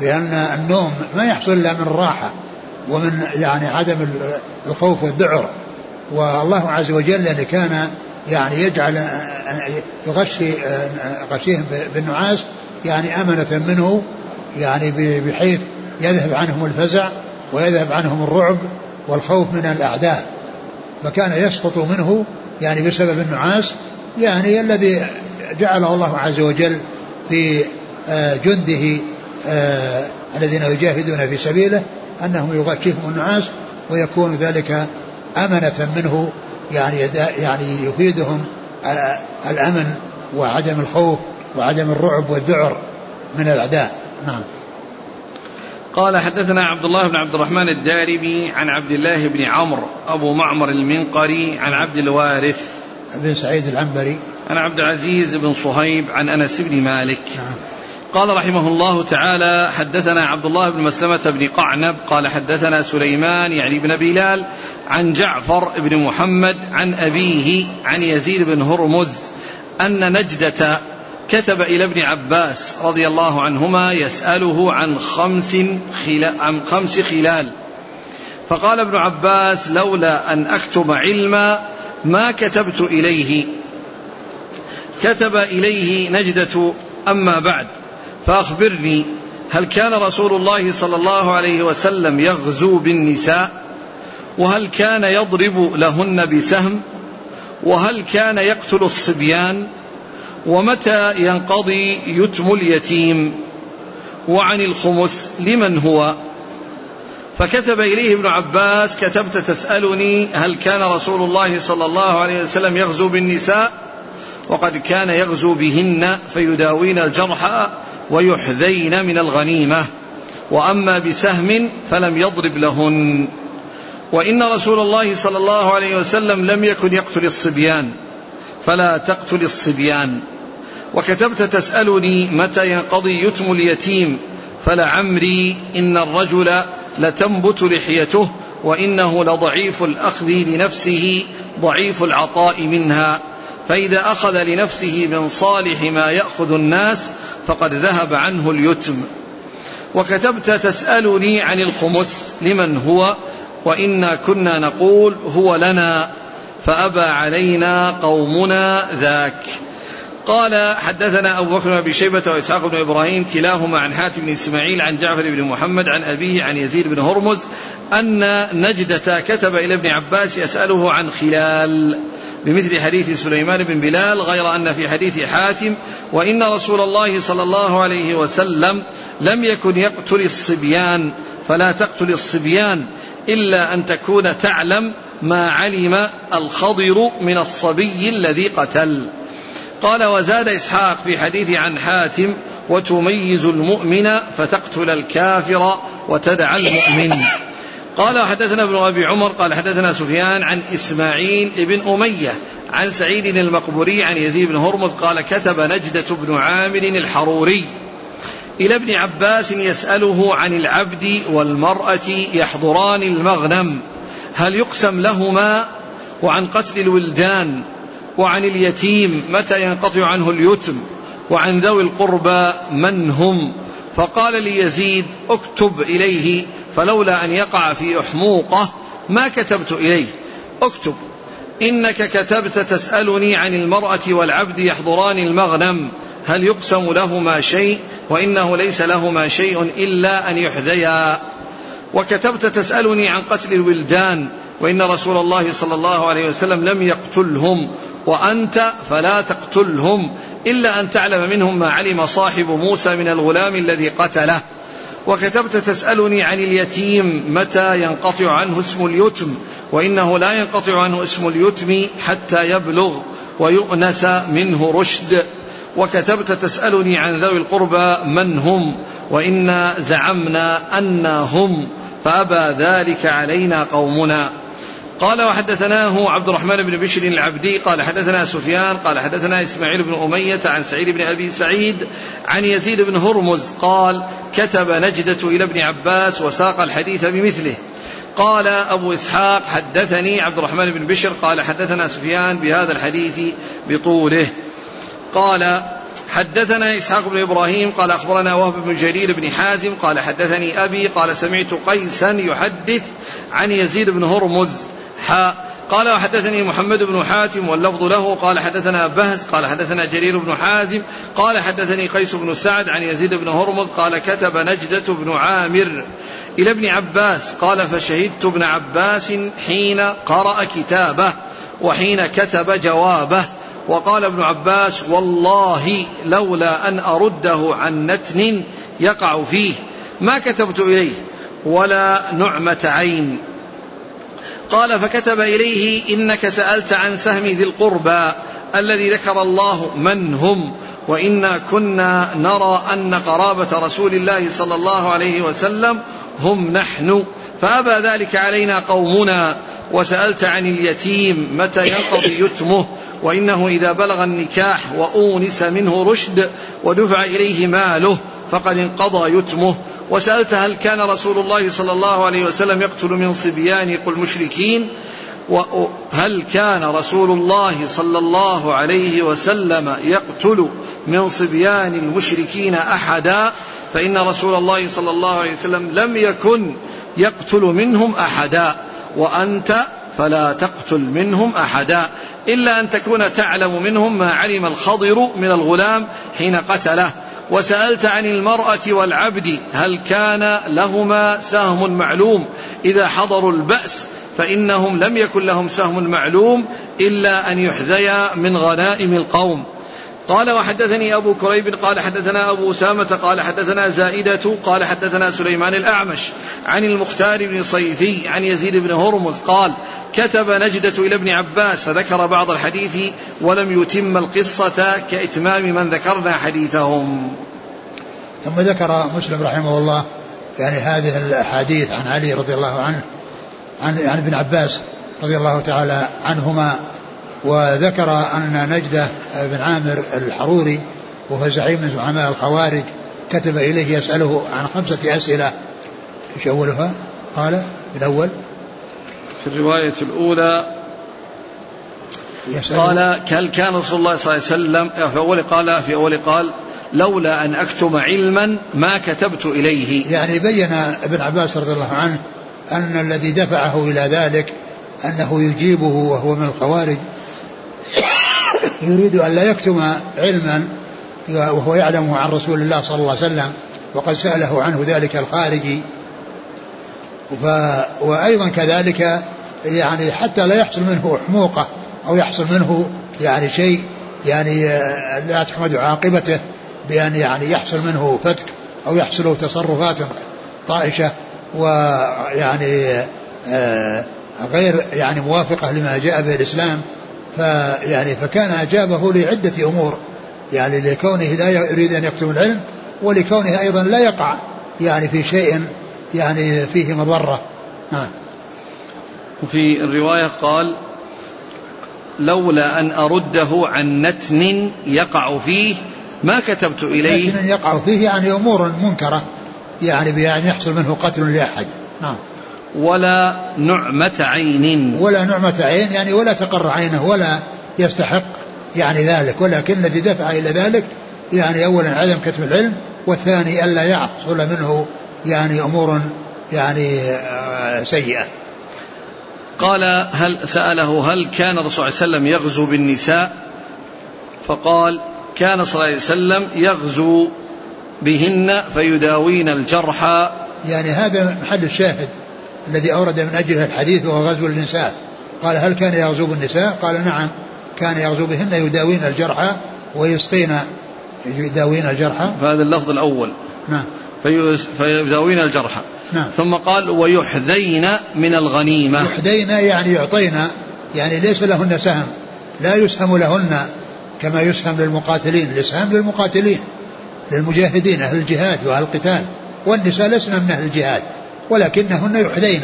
لأن النوم ما يحصل إلا من الراحة ومن يعني عدم الخوف والذعر. والله عز وجل يعني كان يعني يجعل يغشي غشيهم بالنعاس يعني أمنة منه يعني بحيث يذهب عنهم الفزع ويذهب عنهم الرعب والخوف من الأعداء. فكان يسقط منه يعني بسبب النعاس يعني الذي جعله الله عز وجل في آه، جنده آه، الذين يجاهدون في سبيله أنهم يغشيهم النعاس ويكون ذلك أمنة منه يعني يعني يفيدهم الأمن وعدم الخوف وعدم الرعب والذعر من الأعداء. نعم. قال حدثنا عبد الله بن عبد الرحمن الدارمي عن عبد الله بن عمرو أبو معمر المنقري عن عبد الوارث بن سعيد العنبري. عن عبد العزيز بن صهيب عن أنس بن مالك. نعم. قال رحمه الله تعالى حدثنا عبد الله بن مسلمة بن قعنب قال حدثنا سليمان يعني بن بلال عن جعفر بن محمد عن أبيه عن يزيد بن هرمز أن نجدة كتب إلى ابن عباس رضي الله عنهما يسأله عن خمس خلال, عن خمس خلال. فقال ابن عباس لولا أن أكتب علما ما كتبت إليه. كتب إليه نجدة أما بعد. فأخبرني هل كان رسول الله صلى الله عليه وسلم يغزو بالنساء؟ وهل كان يضرب لهن بسهم؟ وهل كان يقتل الصبيان؟ ومتى ينقضي يتم اليتيم وعن الخمس لمن هو؟ فكتب إليه ابن عباس كتبت تسألني هل كان رسول الله صلى الله عليه وسلم يغزو بالنساء؟ وقد كان يغزو بهن فيداوين الجرحى ويحذين من الغنيمة. وأما بسهم فلم يضرب لهن. وإن رسول الله صلى الله عليه وسلم لم يكن يقتل الصبيان. فلا تقتل الصبيان. وكتبت تسألني متى ينقضي يتم اليتيم فلعمري إن الرجل لتنبت لحيته وإنه لضعيف الأخذ لنفسه ضعيف العطاء منها. فإذا أخذ لنفسه من صالح ما يأخذ الناس فقد ذهب عنه اليتم. وكتبت تسألني عن الخمس لمن هو؟ وإنا كنا نقول هو لنا فأبى علينا قومنا ذاك. قال حدثنا أبو بكر بن شيبة وإسحاق بن إبراهيم كلاهما عن حاتم بن إسماعيل عن جعفر بن محمد عن أبيه عن يزيد بن هرمز أن نجدة كتب إلى ابن عباس يسأله عن خلال بمثل حديث سليمان بن بلال غير أن في حديث حاتم وإن رسول الله صلى الله عليه وسلم لم يكن يقتل الصبيان فلا تقتل الصبيان إلا أن تكون تعلم ما علم الخضر من الصبي الذي قتل قال وزاد إسحاق في حديث عن حاتم وتميز المؤمن فتقتل الكافر وتدع المؤمن. قال وحدثنا ابن أبي عمر قال حدثنا سفيان عن إسماعيل بن أمية عن سعيد المقبوري عن يزيد بن هرمز قال كتب نجدة بن عامر الحروري إلى ابن عباس يسأله عن العبد والمرأة يحضران المغنم هل يقسم لهما؟ وعن قتل الولدان وعن اليتيم متى ينقطع عنه اليتم؟ وعن ذوي القربى من هم؟ فقال ليزيد اكتب إليه فلولا أن يقع في أحموقة ما كتبت إليه. اكتب إنك كتبت تسألني عن المرأة والعبد يحضران المغنم هل يقسم لهما شيء؟ وإنه ليس لهما شيء إلا أن يحذيا. وكتبت تسألني عن قتل الولدان وإن رسول الله صلى الله عليه وسلم لم يقتلهم وأنت فلا تقتلهم إلا أن تعلم منهم ما علم صاحب موسى من الغلام الذي قتله. وكتبت تسألني عن اليتيم متى ينقطع عنه اسم اليتم وإنه لا ينقطع عنه اسم اليتم حتى يبلغ ويؤنس منه رشد. وكتبت تسألني عن ذوي القربى من هم وإنا زعمنا أنا هم فأبى ذلك علينا قومنا. قال وحدثناه عبد الرحمن بن بشر العبدي قال حدثنا سفيان قال حدثنا إسماعيل بن أمية عن سعيد بن أبي سعيد عن يزيد بن هرمز قال كتب نجدة إلى ابن عباس وساق الحديث بمثله. قال أبو إسحاق حدثني عبد الرحمن بن بشر قال حدثنا سفيان بهذا الحديث بطوله. قال حدثنا إسحاق بن إبراهيم قال أخبرنا وهب بن جرير بن حازم قال حدثني أبي قال سمعت قيسا يحدث عن يزيد بن هرمز. حاء. قال وحدثني محمد بن حاتم واللفظ له. قال حدثنا بهز قال حدثنا جرير بن حازم قال حدثني قيس بن سعد عن يزيد بن هرمز قال كتب نجدة بن عامر إلى ابن عباس قال فشهدت ابن عباس حين قرأ كتابه وحين كتب جوابه وقال ابن عباس والله لولا أن أرده عن نتن يقع فيه. ما كتبت إليه ولا نعمة عين. قال فكتب إليه إنك سألت عن سهم ذي القربى الذي ذكر الله من هم وإنا كنا نرى أن قرابة رسول الله صلى الله عليه وسلم هم نحن فأبى ذلك علينا قومنا وسألت عن اليتيم متى ينقضي يتمه وإنه إذا بلغ النكاح وأونس منه رشد ودفع إليه ماله فقد انقضى يتمه وسألت هل كان رسول الله صلى الله عليه وسلم يقتل من صبيان؟ قل مشركين. وهل كان رسول الله صلى الله عليه وسلم يقتل من صبيان المشركين أحدا؟ فإن رسول الله صلى الله عليه وسلم لم يكن يقتل منهم أحدا. وأنت فلا تقتل منهم أحدا. إلا أن تكون تعلم منهم ما علم الخضر من الغلام حين قتله. وسألت عن المرأة والعبد هل كان لهما سهم معلوم؟ إذا حضروا البأس فإنهم لم يكن لهم سهم معلوم إلا أن يحذيا من غنائم القوم. قال وحدثني أبو كريب قال حدثنا أبو أسامة قال حدثنا زائدة قال حدثنا سليمان الأعمش عن المختار بن صيفي عن يزيد بن هرمز قال كتب نجدة إلى ابن عباس فذكر بعض الحديث ولم يتم القصة كإتمام من ذكرنا حديثهم. ثم ذكر مسلم رحمه الله يعني هذه الأحاديث عن علي رضي الله عنه عن, عن ابن عباس رضي الله تعالى عنهما وذكر أن نجدة بن عامر الحروري وهو زعيم من زعماء الخوارج كتب إليه يسأله عن خمسة أسئلة. إيش أولها؟ قال الأول. في الرواية الأولى قال هل كان رسول الله صلى الله عليه وسلم في أول قال في أول قال لولا أن أكتم علما ما كتبت إليه. يعني بين ابن عباس رضي الله عنه أن الذي دفعه إلى ذلك أنه يجيبه وهو من الخوارج يريد أن لا يكتم علما وهو يعلمه عن رسول الله صلى الله عليه وسلم وقد سأله عنه ذلك الخارجي. ف وأيضا كذلك يعني حتى لا يحصل منه حموقة أو يحصل منه يعني شيء يعني لا تحمد عاقبته بأن يعني يحصل منه فتك أو يحصل تصرفات طائشة ويعني آه، غير يعني موافقة لما جاء به الإسلام فيعني فكان أجابه لعدة أمور يعني لكونه لا يريد أن يكتم العلم ولكونه أيضا لا يقع يعني في شيء يعني فيه مضرة. نعم وفي الرواية قال لولا أن أرده عن نتن يقع فيه ما كتبت إليه. نتن يقع فيه يعني أمور منكرة يعني بأن يحصل منه قتل لأحد. نعم ولا نعمة عين. ولا نعمة عين يعني ولا تقر عينه ولا يستحق يعني ذلك. ولكن الذي دفع إلى ذلك يعني أولا عدم كتب العلم والثاني ألا يحصل منه يعني أمور يعني آه، سيئة. قال هل سأله هل كان الرسول صلى الله عليه وسلم يغزو بالنساء؟ فقال كان صلى الله عليه وسلم يغزو بهن فيداوين الجرحى. يعني هذا محل الشاهد. الذي أورد من أجله الحديث وهو غزو النساء قال هل كان يغزو بالنساء قال نعم كان يغزو بهن يداوين الجرحى ويسقين يداوين الجرحى هذا اللفظ الأول. نعم. فيداوين الجرحى نعم. ثم قال ويحذين من الغنيمة. يحذين يعني يعطينا يعني ليس لهن سهم. لا يسهم لهن كما يسهم للمقاتلين. الإسهام للمقاتلين للمجاهدين أهل الجهاد وأهل القتال. والنساء لسن من أهل الجهاد. ولكنهن يحذين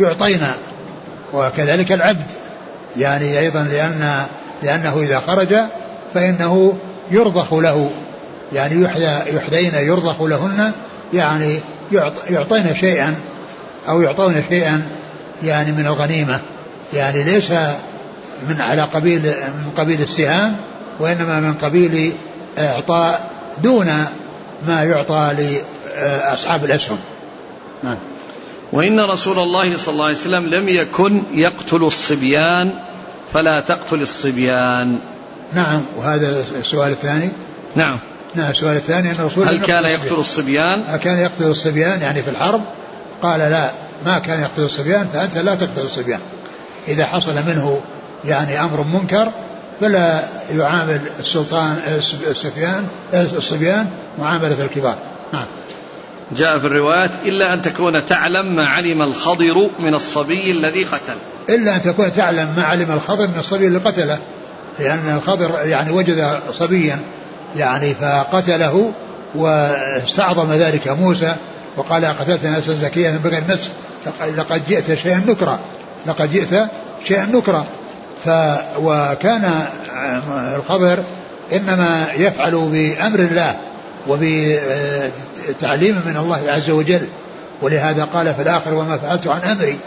يعطينا وكذلك العبد. يعني أيضا لأن لأنه إذا خرج فإنه يرضخ له. يعني يحيى يحدين يرضخ لهن. يعني يعطين شيئا أو يعطون شيئا يعني من الغنيمة. يعني ليس من على قبيل من قبيل السهام وإنما من قبيل إعطاء دون ما يعطى لأصحاب الأسهم. نعم. وإن رسول الله صلى الله عليه وسلم لم يكن يقتل الصبيان فلا تقتل الصبيان. نعم وهذا السؤال الثاني نعم. نعم السؤال الثاني أن الرسول هل كان يقتل الصبيان؟ كان يقتل الصبيان؟ يعني في الحرب قال لا ما كان يقتل الصبيان فأنت لا تقتل الصبيان. إذا حصل منه يعني أمر منكر فلا يعامل السلطان السفيان الصبيان معاملة الكبار. نعم. جاء في الروايات إلا أن تكون تعلم ما علم الخضر من الصبي الذي قتل. إلا أن تكون تعلم ما علم الخضر من الصبي اللي قتله. لأن الخضر يعني وجد صبيا يعني فقتله واستعظم ذلك موسى وقال قتلت نفسا زكية بغير نفس لقد جئت شيئا نكرا. لقد جئت شيئا نكرا. ف وكان الخضر إنما يفعل بأمر الله. وبتعليم من الله عز وجل. ولهذا قال في الآخر وما فعلت عن أمري.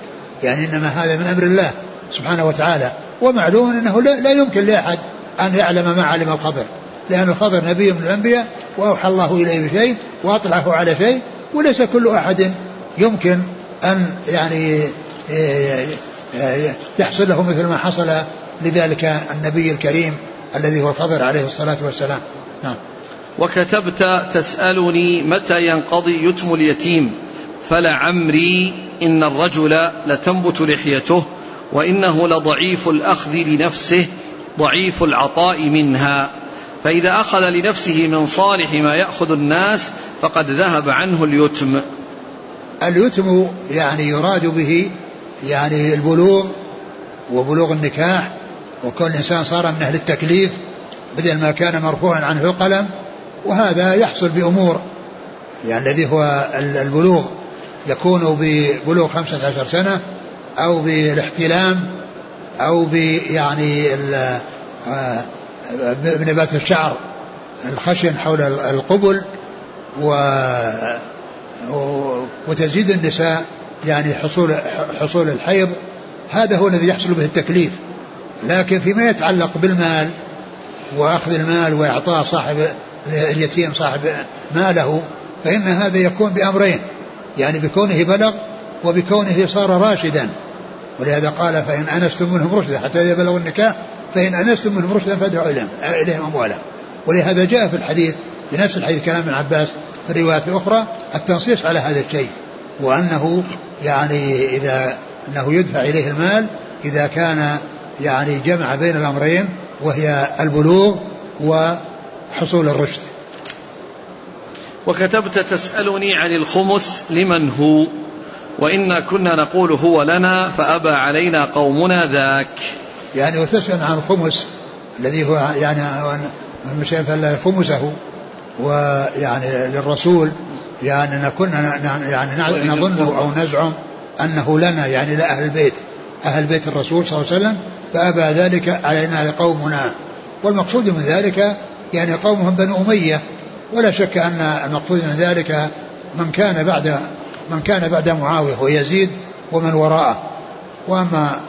يعني إنما هذا من أمر الله سبحانه وتعالى. ومعلوم أنه لا يمكن لأحد أن يعلم ما علم الخضر لأن الخضر نبي من الأنبياء وأوحى الله إليه بشيء وأطلعه على شيء وليس كل أحد يمكن أن يعني يحصل له مثل ما حصل لذلك النبي الكريم الذي هو الخضر عليه الصلاة والسلام. نعم. وكتبت تسألني متى ينقضي يتم اليتيم. فلعمري إن الرجل لتنبت لحيته وإنه لضعيف الأخذ لنفسه ضعيف العطاء منها. فإذا أخذ لنفسه من صالح ما يأخذ الناس فقد ذهب عنه اليتم. اليتم يعني يراد به يعني البلوغ وبلوغ النكاح وكل إنسان صار من أهل التكليف بدل ما كان مرفوعا عنه القلم وهذا يحصل بأمور يعني الذي هو البلوغ يكون ببلوغ خمسة عشر سنة أو بالاحتلام أو يعني آه، بنبات الشعر الخشن حول القبل و وتزيد النساء يعني حصول حصول الحيض هذا هو الذي يحصل به التكليف. لكن فيما يتعلق بالمال وأخذ المال وإعطاء صاحب اليتيم صاحب ماله فإن هذا يكون بأمرين يعني بكونه بلغ وبكونه صار راشدا. ولهذا قال فإن أنستم منهم رشدا حتى إذا بلغوا النكاح فإن أنستم منهم رشدا فادعوا إليهم أموالهم ولهذا جاء في الحديث في نفس الحديث كلام ابن عباس في الروايات الأخرى التنصيص على هذا الشيء وأنه يعني إذا أنه يدفع إليه المال إذا كان يعني جمع بين الأمرين وهي البلوغ وحصول الرشد. وكتبت تسألني عن الخمس لمن هو وإنا كنا نقول هو لنا فأبى علينا قومنا ذاك. يعني وتسأل عن الخمس الذي هو يعني خمسه ويعني للرسول يعني كنا يعني نظن أو نزعم أنه لنا يعني لأهل البيت أهل بيت الرسول صلى الله عليه وسلم فأبى ذلك علينا قومنا. والمقصود من ذلك يعني قومهم بنو أمية ولا شك أن المقصود من ذلك من كان بعد من كان بعد معاوية ويزيد ومن وراءه وأما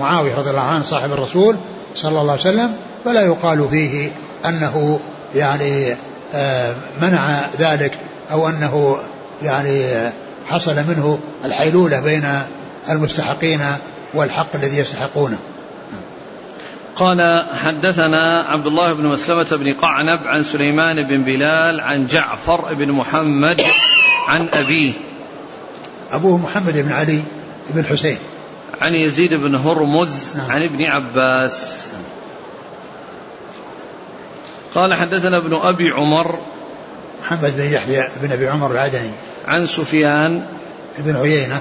معاوية رضي الله عنه صاحب الرسول صلى الله عليه وسلم فلا يقال فيه أنه يعني آه، منع ذلك أو أنه يعني حصل منه الحيلولة بين المستحقين والحق الذي يستحقونه. قال حدثنا عبد الله بن مسلمة بن قعنب عن سليمان بن بلال عن جعفر بن محمد عن أبيه. أبوه محمد بن علي بن حسين عن يزيد بن هرمز نعم. عن ابن عباس. قال حدثنا ابن أبي عمر محمد بن يحيى بن أبي عمر العدني. عن سفيان بن عيينة.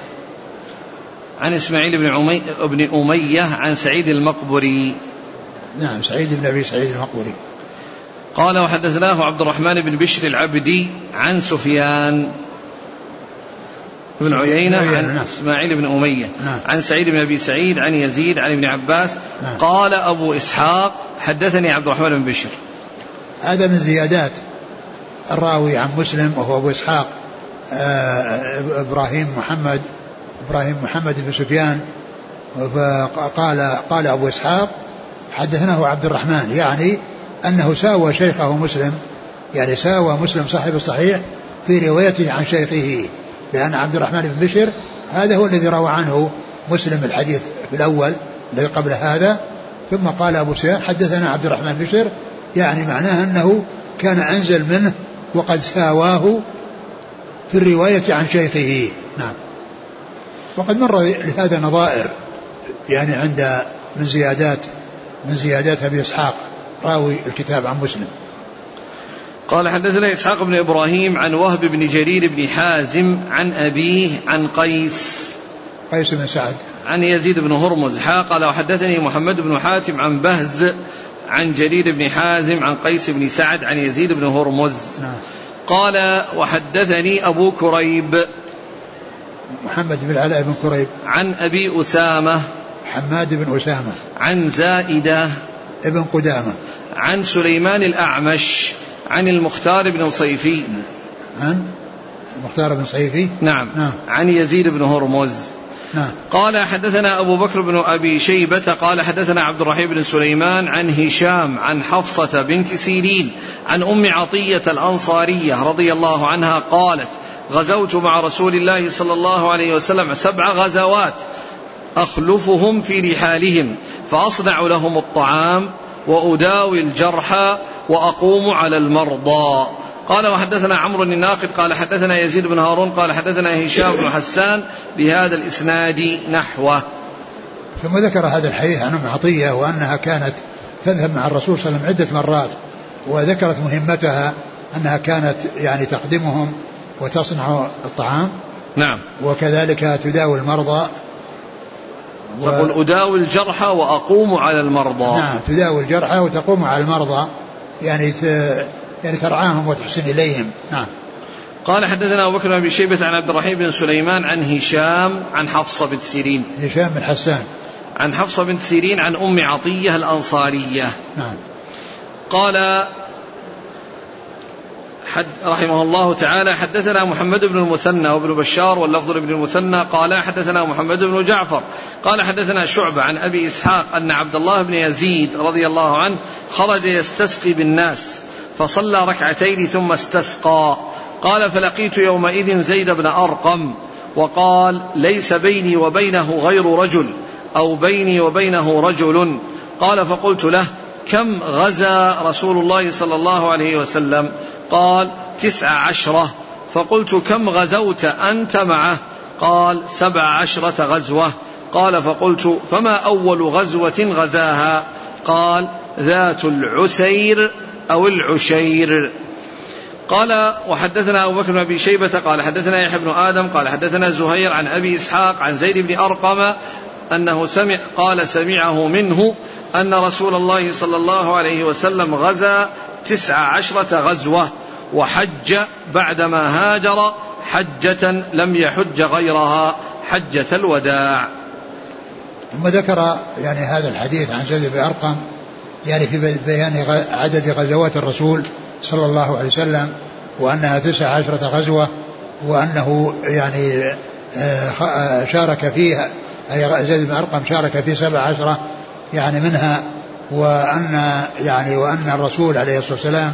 عن إسماعيل بن, عمي بن أمية عن سعيد المقبري. نعم سعيد بن أبي سعيد المقبري قال وحدثناه عبد الرحمن بن بشر العبدي عن سفيان بن عيينة عن نعم. إسماعيل بن أمية نعم. عن سعيد بن أبي سعيد عن يزيد عن ابن عباس نعم. قال أبو إسحاق حدثني عبد الرحمن بن بشر هذا من زيادات الراوي عن مسلم وهو أبو إسحاق آه، إبراهيم محمد إبراهيم محمد بن سفيان فقال قال أبو إسحاق حدثناه عبد الرحمن يعني أنه ساوى شيخه مسلم يعني ساوى مسلم صاحب الصحيح في روايته عن شيخه لأن عبد الرحمن بن بشر هذا هو الذي روى عنه مسلم الحديث في الأول الذي قبل هذا. ثم قال أبو سفيان حدثنا عبد الرحمن بشر يعني معناه أنه كان أنزل منه وقد ساواه في الرواية عن شيخه. نعم. وقد مر لهذا نظائر يعني عند من زيادات من زيادات أبي إسحاق راوي الكتاب عن مسلم. قال حدثنا إسحاق بن إبراهيم عن وهب بن جرير بن حازم عن أبيه عن قيس. قيس بن سعد. عن يزيد بن هرمز. حا قال وحدثني محمد بن حاتم عن بهز عن جرير بن حازم عن قيس بن سعد عن يزيد بن هرمز. نعم. قال وحدثني أبو كريب محمد بن العلاء بن كريب. عن أبي أسامة حماد بن أسامة. عن زائدة. ابن قدامة. عن سليمان الأعمش. عن المختار بن صيفي. عن المختار بن صيفي؟ نعم, نعم. عن يزيد بن هرمز. نعم. قال حدثنا أبو بكر بن أبي شيبة. قال حدثنا عبد الرحيم بن سليمان عن هشام عن حفصة بنت سيرين عن أم عطية الأنصارية رضي الله عنها قالت غزوت مع رسول الله صلى الله عليه وسلم سبع غزوات. أخلفهم في رحالهم فأصنع لهم الطعام وأداوي الجرحى وأقوم على المرضى. قال وحدثنا عمرو الناقد قال حدثنا يزيد بن هارون قال حدثنا هشام بن حسان بهذا الإسناد نحوه. ثم ذكر هذا الحديث عن أم عطية وأنها كانت تذهب مع الرسول صلى الله عليه وسلم عدة مرات وذكرت مهمتها أنها كانت يعني تقدمهم وتصنع الطعام. نعم. وكذلك تداوي المرضى. و... تقول أداوي الجرحى وأقوم على المرضى. نعم تداوي الجرحى وتقوم على المرضى. يعني ت... يعني ترعاهم وتحسن إليهم. نعم. قال حدثنا أبو بكر بن شيبة عن عبد الرحيم بن سليمان عن هشام عن حفصة بنت سيرين. هشام بن حسان. عن حفصة بنت سيرين عن أم عطية الأنصارية. نعم. قال حد رحمه الله تعالى حدثنا محمد بن المثنى وابن بشار واللفظ بن المثنى قال حدثنا محمد بن جعفر قال حدثنا شعبة عن أبي إسحاق أن عبد الله بن يزيد رضي الله عنه خرج يستسقي بالناس فصلى ركعتين ثم استسقى. قال فلقيت يومئذ زيد بن أرقم وقال ليس بيني وبينه غير رجل أو بيني وبينه رجل. قال فقلت له كم غزا رسول الله صلى الله عليه وسلم؟ قال تسع عشرة. فقلت كم غزوت أنت معه؟ قال سبع عشرة غزوة. قال فقلت فما أول غزوة غزاها؟ قال ذات العسير أو العشير. قال وحدثنا أبو بكر بن أبي شيبة قال حدثنا يحيى بن آدم قال حدثنا زهير عن أبي إسحاق عن زيد بن أرقم أنه سمع قال سمعه منه أن رسول الله صلى الله عليه وسلم غزا تسع عشرة غزوة وحج بعدما هاجر حجة لم يحج غيرها حجة الوداع. ثم ذكر يعني هذا الحديث عن زيد بن أرقم يعني في بيان عدد غزوات الرسول صلى الله عليه وسلم وأنها تسع عشرة غزوة وأنه يعني آه، آه، شارك فيها أي زيد بن أرقم شارك في سبع عشرة يعني منها وأن يعني وأن الرسول عليه الصلاة والسلام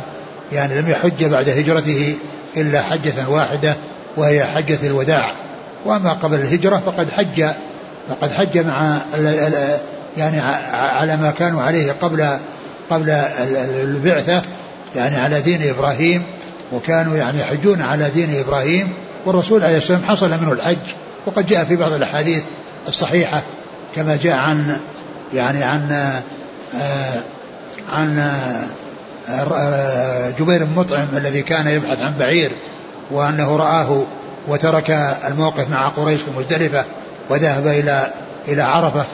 يعني لم يحج بعد هجرته إلا حجة واحدة وهي حجة الوداع. وأما قبل الهجرة فقد حج فقد حج مع يعني على ما كانوا عليه قبل قبل البعثة يعني على دين إبراهيم وكانوا يعني يحجون على دين إبراهيم والرسول عليه السلام حصل منه الحج. وقد جاء في بعض الأحاديث الصحيحة كما جاء عن يعني عن عن آه جبير بن مطعم الذي كان يبحث عن بعير وأنه رآه وترك الموقف مع قريش في مزدلفة وذهب إلى إلى عرفة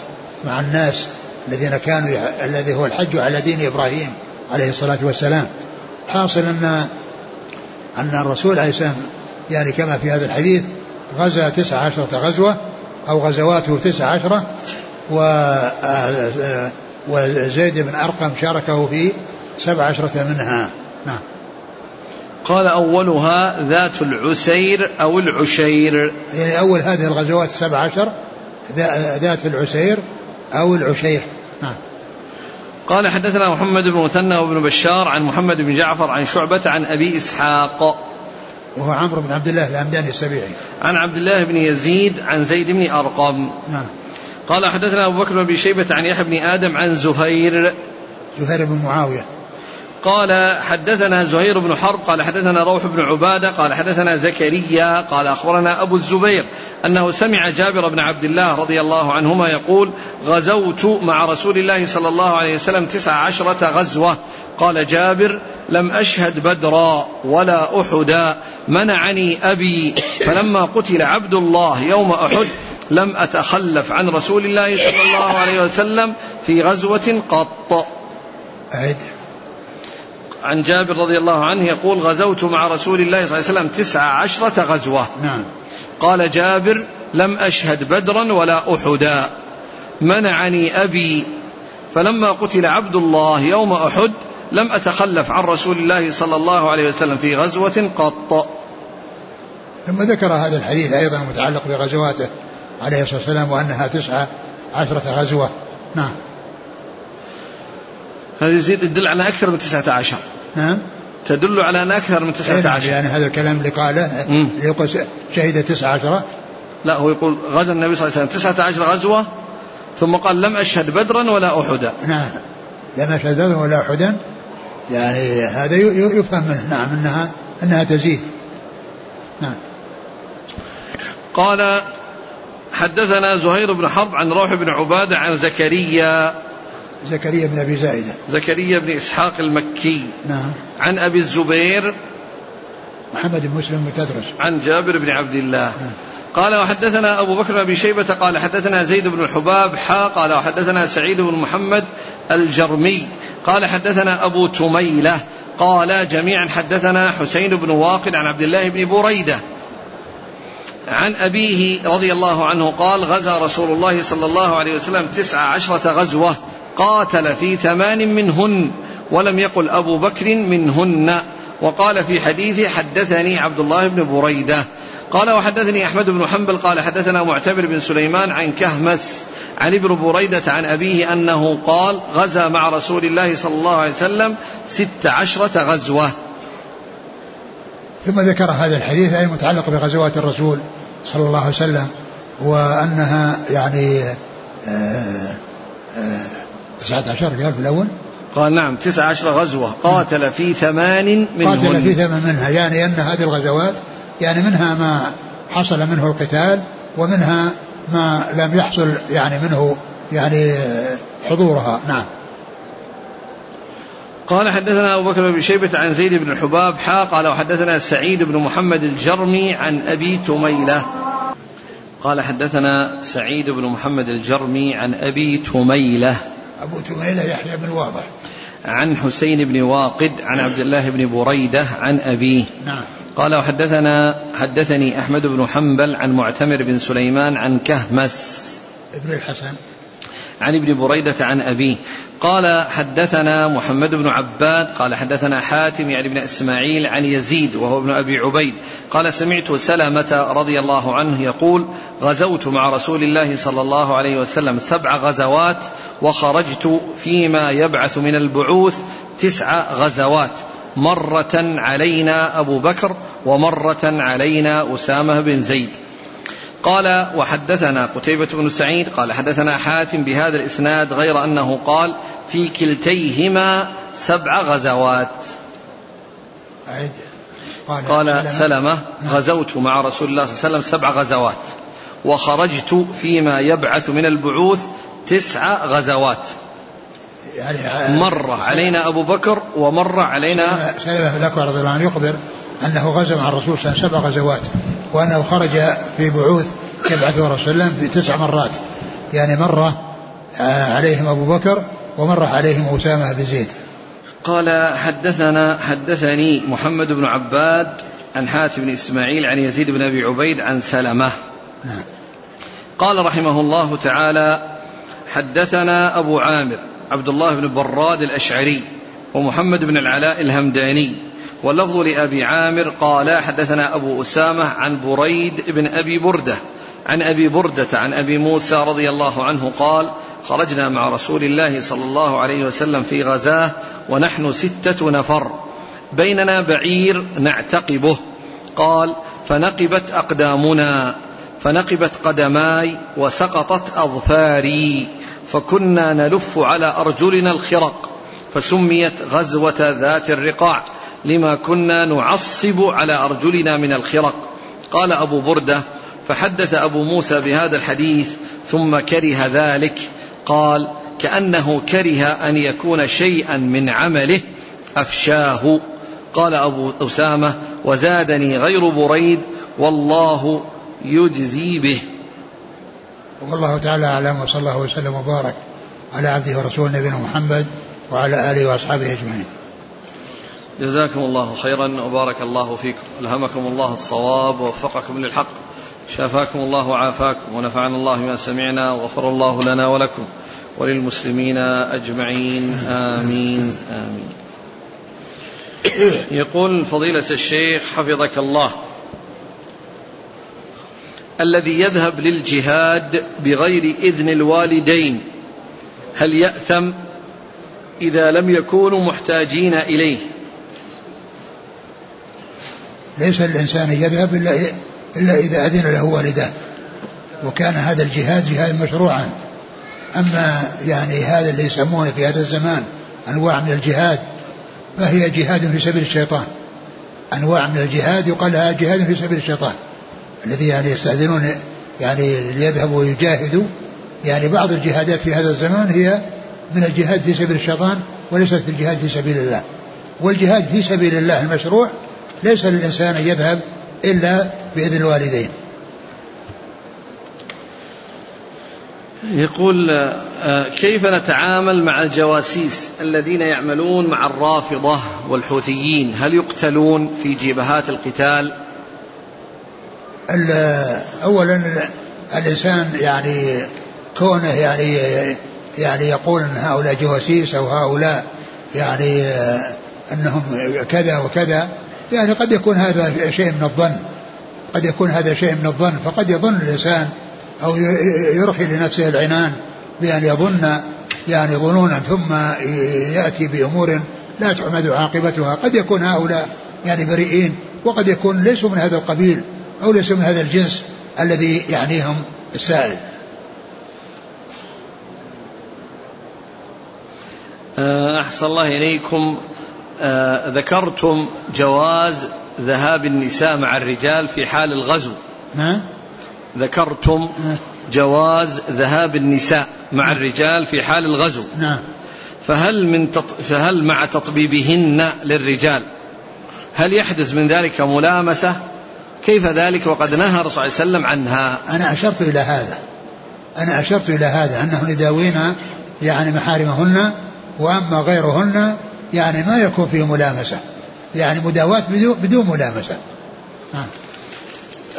مع الناس الذين كانوا الذي هو الحج على دين إبراهيم عليه الصلاة والسلام. حاصل أن أن الرسول عليه السلام يعني كما في هذا الحديث غزا تسع عشرة غزوة أو غزواته تسع عشرة و وزيد بن أرقم شاركه في سبع عشرة منها. نعم. قال أولها ذات العسير أو العشير. يعني أول هذه الغزوات السبع عشر ذات العسير أو العشير. نعم. قال حدثنا محمد بن مثنى وابن بشار عن محمد بن جعفر عن شعبة عن أبي إسحاق. وهو عمرو بن عبد الله الهمداني السبيعي. عن عبد الله بن يزيد عن زيد بن أرقم. نعم. قال حدثنا أبو بكر بن شيبة عن يحيى بن آدم عن زهير. زهير بن معاوية. قال حدثنا زهير بن حرب قال حدثنا روح بن عبادة قال حدثنا زكريا قال أخبرنا أبو الزبير أنه سمع جابر بن عبد الله رضي الله عنهما يقول غزوت مع رسول الله صلى الله عليه وسلم تسع عشرة غزوة. قال جابر لم أشهد بدرا ولا أحدا منعني أبي. فلما قتل عبد الله يوم أحد لم أتخلف عن رسول الله صلى الله عليه وسلم في غزوة قط. أعد عن جابر رضي الله عنه يقول غزوت مع رسول الله صلى الله عليه وسلم تسع عشرة غزوة. نعم. قال جابر لم أشهد بدرا ولا أحدا منعني أبي. فلما قتل عبد الله يوم أحد لم أتخلف عن رسول الله صلى الله عليه وسلم في غزوة قط. ثم ذكر هذا الحديث أيضا متعلق بغزواته عليه الصلاة والسلام وأنها تسعة عشرة غزوة. نعم. هذه يزيد تدل على أكثر من تسعة عشر. نعم. تدل على أن أكثر من تسعة نعم، عشر. يعني هذا الكلام اللي قاله يقول شهد تسعة عشرة لا هو يقول غزا النبي صلى الله عليه وسلم. تسعة عشر غزوة ثم قال لم أشهد بدرا ولا أحدا. نعم. لم أشهد بدرا ولا أحدا. يعني هذا يفهم منه نعم أنها أنها تزيد. نعم. قال حدثنا زهير بن حرب عن روح بن عبادة عن زكريا. زكريا بن أبي زائدة. زكريا بن إسحاق المكي. نعم. عن أبي الزبير. محمد بن مسلم بن تدرس. عن جابر بن عبد الله. نعم. قال وحدثنا أبو بكر بن شيبة قال حدثنا زيد بن الحباب حا قال وحدثنا سعيد بن محمد الجرمي. قال حدثنا أبو تميلة قال جميعا حدثنا حسين بن واقد عن عبد الله بن بريدة عن أبيه رضي الله عنه قال غزا رسول الله صلى الله عليه وسلم تسع عشرة غزوة قاتل في ثمان منهن ولم يقل أبو بكر منهن. وقال في حديثه حدثني عبد الله بن بريدة. قال وحدثني أحمد بن حنبل قال حدثنا معتمر بن سليمان عن كهمس عن ابن بريدة عن أبيه أنه قال غزا مع رسول الله صلى الله عليه وسلم ست عشرة غزوة. ثم ذكر هذا الحديث أي متعلق بغزوات الرسول صلى الله عليه وسلم وأنها يعني آه، آه، تسعة عشر قال في الأول. قال نعم تسعة عشر غزوة. قاتل في ثمان منهن. قاتل في ثمان منها يعني أن هذه الغزوات يعني منها ما حصل منه القتال ومنها ما لم يحصل يعني منه يعني حضورها. نعم. قال حدثنا أبو بكر بن شيبة عن زيد بن الحباب حا قال وحدثنا سعيد بن محمد الجرمي عن أبي تميلة. قال حدثنا سعيد بن محمد الجرمي عن أبي تميلة. أبو تميلة يحيى بن واضح. عن حسين بن واقد عن عبد الله بن بريدة عن أبيه. نعم. قال وحدثنا حدثني أحمد بن حنبل عن معتمر بن سليمان عن كهمس. ابن الحسن. عن ابن بريدة عن أبيه. قال حدثنا محمد بن عباد قال حدثنا حاتم يعني بن إسماعيل عن يزيد وهو ابن أبي عبيد. قال سمعت سلمة رضي الله عنه يقول غزوت مع رسول الله صلى الله عليه وسلم سبع غزوات وخرجت فيما يبعث من البعوث تسع غزوات. مرة علينا أبو بكر ومرة علينا أسامة بن زيد. قال وحدثنا قتيبة بن سعيد قال حدثنا حاتم بهذا الإسناد غير أنه قال في كلتيهما سبع غزوات. قال, قال سلمة. غزوت مع رسول الله صلى الله عليه وسلم سبع غزوات. وخرجت فيما يبعث من البعوث تسع غزوات. يعني مرة علينا أبو بكر ومر علينا سلمة بن الأكوع رضي الله عنه يخبر أنه غزا مع الرسول صلى الله عليه وسلم سبع غزوات وأنه خرج في بعوث يبعثه الرسول صلى الله عليه وسلم في تسع مرات. يعني مرة آه، عليهم أبو بكر ومرة عليهم أسامة بن زيد. قال حدثنا حدثني محمد بن عباد عن حاتم بن إسماعيل عن يزيد بن أبي عبيد عن سلمة. نعم. قال رحمه الله تعالى حدثنا أبو عامر عبد الله بن براد الأشعري ومحمد بن العلاء الهمداني. واللفظ لأبي عامر قال حدثنا أبو أسامة عن بريد بن أبي بردة عن أبي بردة عن أبي موسى رضي الله عنه قال خرجنا مع رسول الله صلى الله عليه وسلم في غزاة ونحن ستة نفر بيننا بعير نعتقبه قال فنقبت أقدامنا فنقبت قدماي وسقطت أظفاري فكنا نلف على أرجلنا الخرق فسميت غزوة ذات الرقاع. لما كنا نعصب على أرجلنا من الخرق. قال أبو بردة فحدث أبو موسى بهذا الحديث ثم كره ذلك. قال كأنه كره أن يكون شيئا من عمله أفشاه. قال أبو أسامة وزادني غير بريد والله يجزي به. والله تعالى أعلم وصلى الله وسلم وبارك على عبده ورسوله نبينا محمد وعلى آله وأصحابه أجمعين. جزاكم الله خيرا وبارك الله فيكم. ألهمكم الله الصواب ووفقكم للحق. شافاكم الله وعافاكم ونفعنا الله بما سمعنا وغفر الله لنا ولكم وللمسلمين أجمعين. آمين. آمين. يقول فضيلة الشيخ حفظك الله. الذي يذهب للجهاد بغير إذن الوالدين هل يأثم إذا لم يكونوا محتاجين إليه؟ ليس الإنسان يذهب إلا, إلا إذا أذن له والداه وكان هذا الجهاد جهاد مشروعا. أما يعني هذا اللي يسمونه في هذا الزمان أنواع من الجهاد فهي جهاد في سبيل الشيطان. أنواع من الجهاد يقال لها جهاد في سبيل الشيطان. الذي يعني يستأذنون يعني ليذهبوا ويجاهدوا. يعني بعض الجهادات في هذا الزمان هي من الجهاد في سبيل الشيطان وليست في الجهاد في سبيل الله. والجهاد في سبيل الله المشروع ليس للإنسان أن يذهب إلا بإذن الوالدين. يقول آه، كيف نتعامل مع الجواسيس الذين يعملون مع الرافضة والحوثيين؟ هل يقتلون في جبهات القتال؟ أولا الإنسان يعني كونه يعني يعني يقول أن هؤلاء جواسيس أو هؤلاء يعني آه، أنهم كذا وكذا يعني قد يكون هذا شيء من الظن. قد يكون هذا شيء من الظن. فقد يظن الإنسان أو يرخي لنفسه العنان بأن يظن يعني ظنونا ثم يأتي بأمور لا تحمد عاقبتها. قد يكون هؤلاء يعني بريئين وقد يكون ليسوا من هذا القبيل أو ليسوا من هذا الجنس الذي يعنيهم السائل. آه، أحسن الله إليكم. آه، ذكرتم جواز ذهاب النساء مع الرجال في حال الغزو. نعم ذكرتم جواز ذهاب النساء مع الرجال في حال الغزو. نعم فهل من تط... فهل مع تطبيبهن للرجال؟ هل يحدث من ذلك ملامسة؟ كيف ذلك؟ وقد نهى الرسول صلى الله عليه وسلم عنها. أنا أشرت إلى هذا. أنا أشرت إلى هذا أنه يداوين يعني محارمهن وأما غيرهن يعني ما يكون فيه ملامسة. يعني مداواة بدون ملامسة. آه.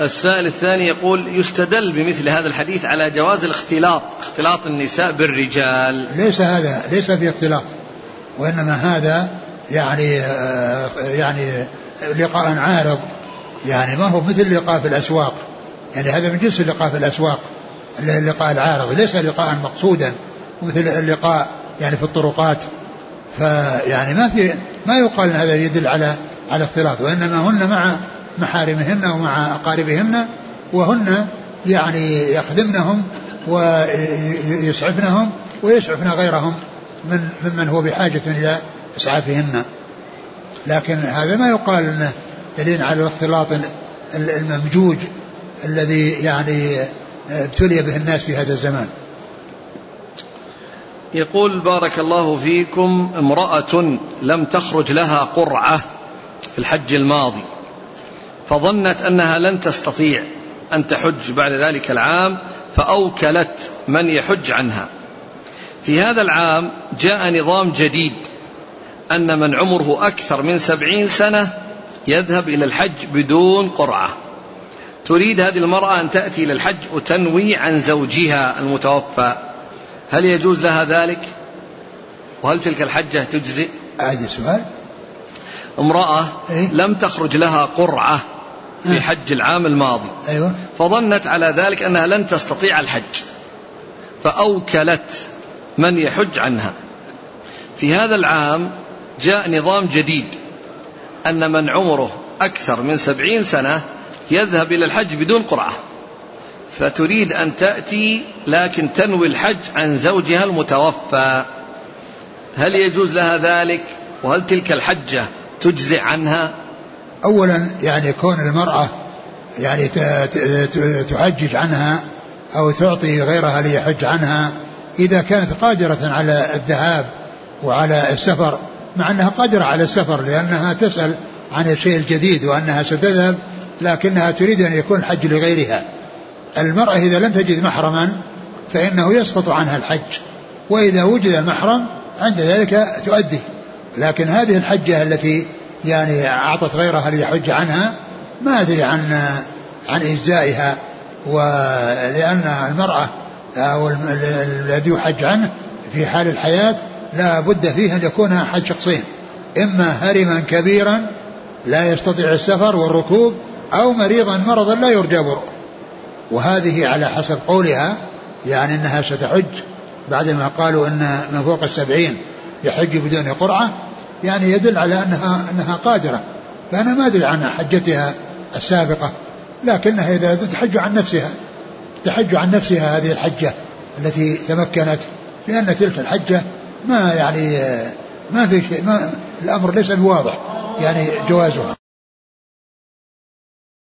السائل الثاني يقول يستدل بمثل هذا الحديث على جواز الاختلاط اختلاط النساء بالرجال. ليس هذا ليس في اختلاط. وإنما هذا يعني آه، يعني لقاء عارض. يعني ما هو مثل اللقاء في الأسواق. يعني هذا من جنس اللقاء في الأسواق اللقاء العارض. ليس لقاء مقصودا. مثل اللقاء يعني في الطرقات. فيعني ما في ما يقال إن هذا يدل على على اختلاط وإنما هن مع محارمهن ومع أقاربهن وهن يعني يخدمنهم ويسعفنهم ويسعفن غيرهم من ممن هو بحاجة إلى إسعافهن. لكن هذا ما يقال إنه دليل على الاختلاط الممجوج الذي يعني ابتلي به الناس في هذا الزمان. يقول بارك الله فيكم امرأة لم تخرج لها قرعة في الحج الماضي فظنت أنها لن تستطيع أن تحج بعد ذلك العام فأوكلت من يحج عنها. في هذا العام جاء نظام جديد أن من عمره أكثر من سبعين سنة يذهب إلى الحج بدون قرعة. تريد هذه المرأة أن تأتي إلى الحج وتنوي عن زوجها المتوفى. هل يجوز لها ذلك؟ وهل تلك الحجة تجزئ؟ أعد السؤال امرأة إيه؟ لم تخرج لها قرعة في إيه؟ حج العام الماضي. أيوة. فظنت على ذلك أنها لن تستطيع الحج. فأوكلت من يحج عنها. في هذا العام جاء نظام جديد أن من عمره أكثر من سبعين سنة يذهب إلى الحج بدون قرعة. فتريد أن تأتي لكن تنوي الحج عن زوجها المتوفى. هل يجوز لها ذلك؟ وهل تلك الحجة تجزع عنها؟ أولا يعني كون المرأة يعني تحجج عنها أو تعطي غيرها ليحج عنها إذا كانت قادرة على الذهاب وعلى السفر مع أنها قادرة على السفر لأنها تسأل عن الشيء الجديد وأنها ستذهب لكنها تريد أن يكون الحج لغيرها. المرأة إذا لم تجد محرما فإنه يسقط عنها الحج وإذا وجد المحرم عند ذلك تؤدي. لكن هذه الحجة التي يعني أعطت غيرها ليحج عنها ما أدري عن عن إجزائها ولأن المرأة أو الذي يحج عنه في حال الحياة لا بد فيه أن يكون حج شخصين. إما هرما كبيرا لا يستطيع السفر والركوب أو مريضا مرضا لا يرجى برؤه. وهذه على حسب قولها يعني أنها ستحج. بعدما قالوا أن من فوق السبعين يحج بدون قرعة يعني يدل على أنها أنها قادرة. فأنا ما أدري عن حجتها السابقة لكنها إذا تحج عن نفسها تحج عن نفسها هذه الحجة التي تمكنت لأن تلك الحجة ما يعني ما في شيء ما الأمر ليس بواضح يعني جوازها.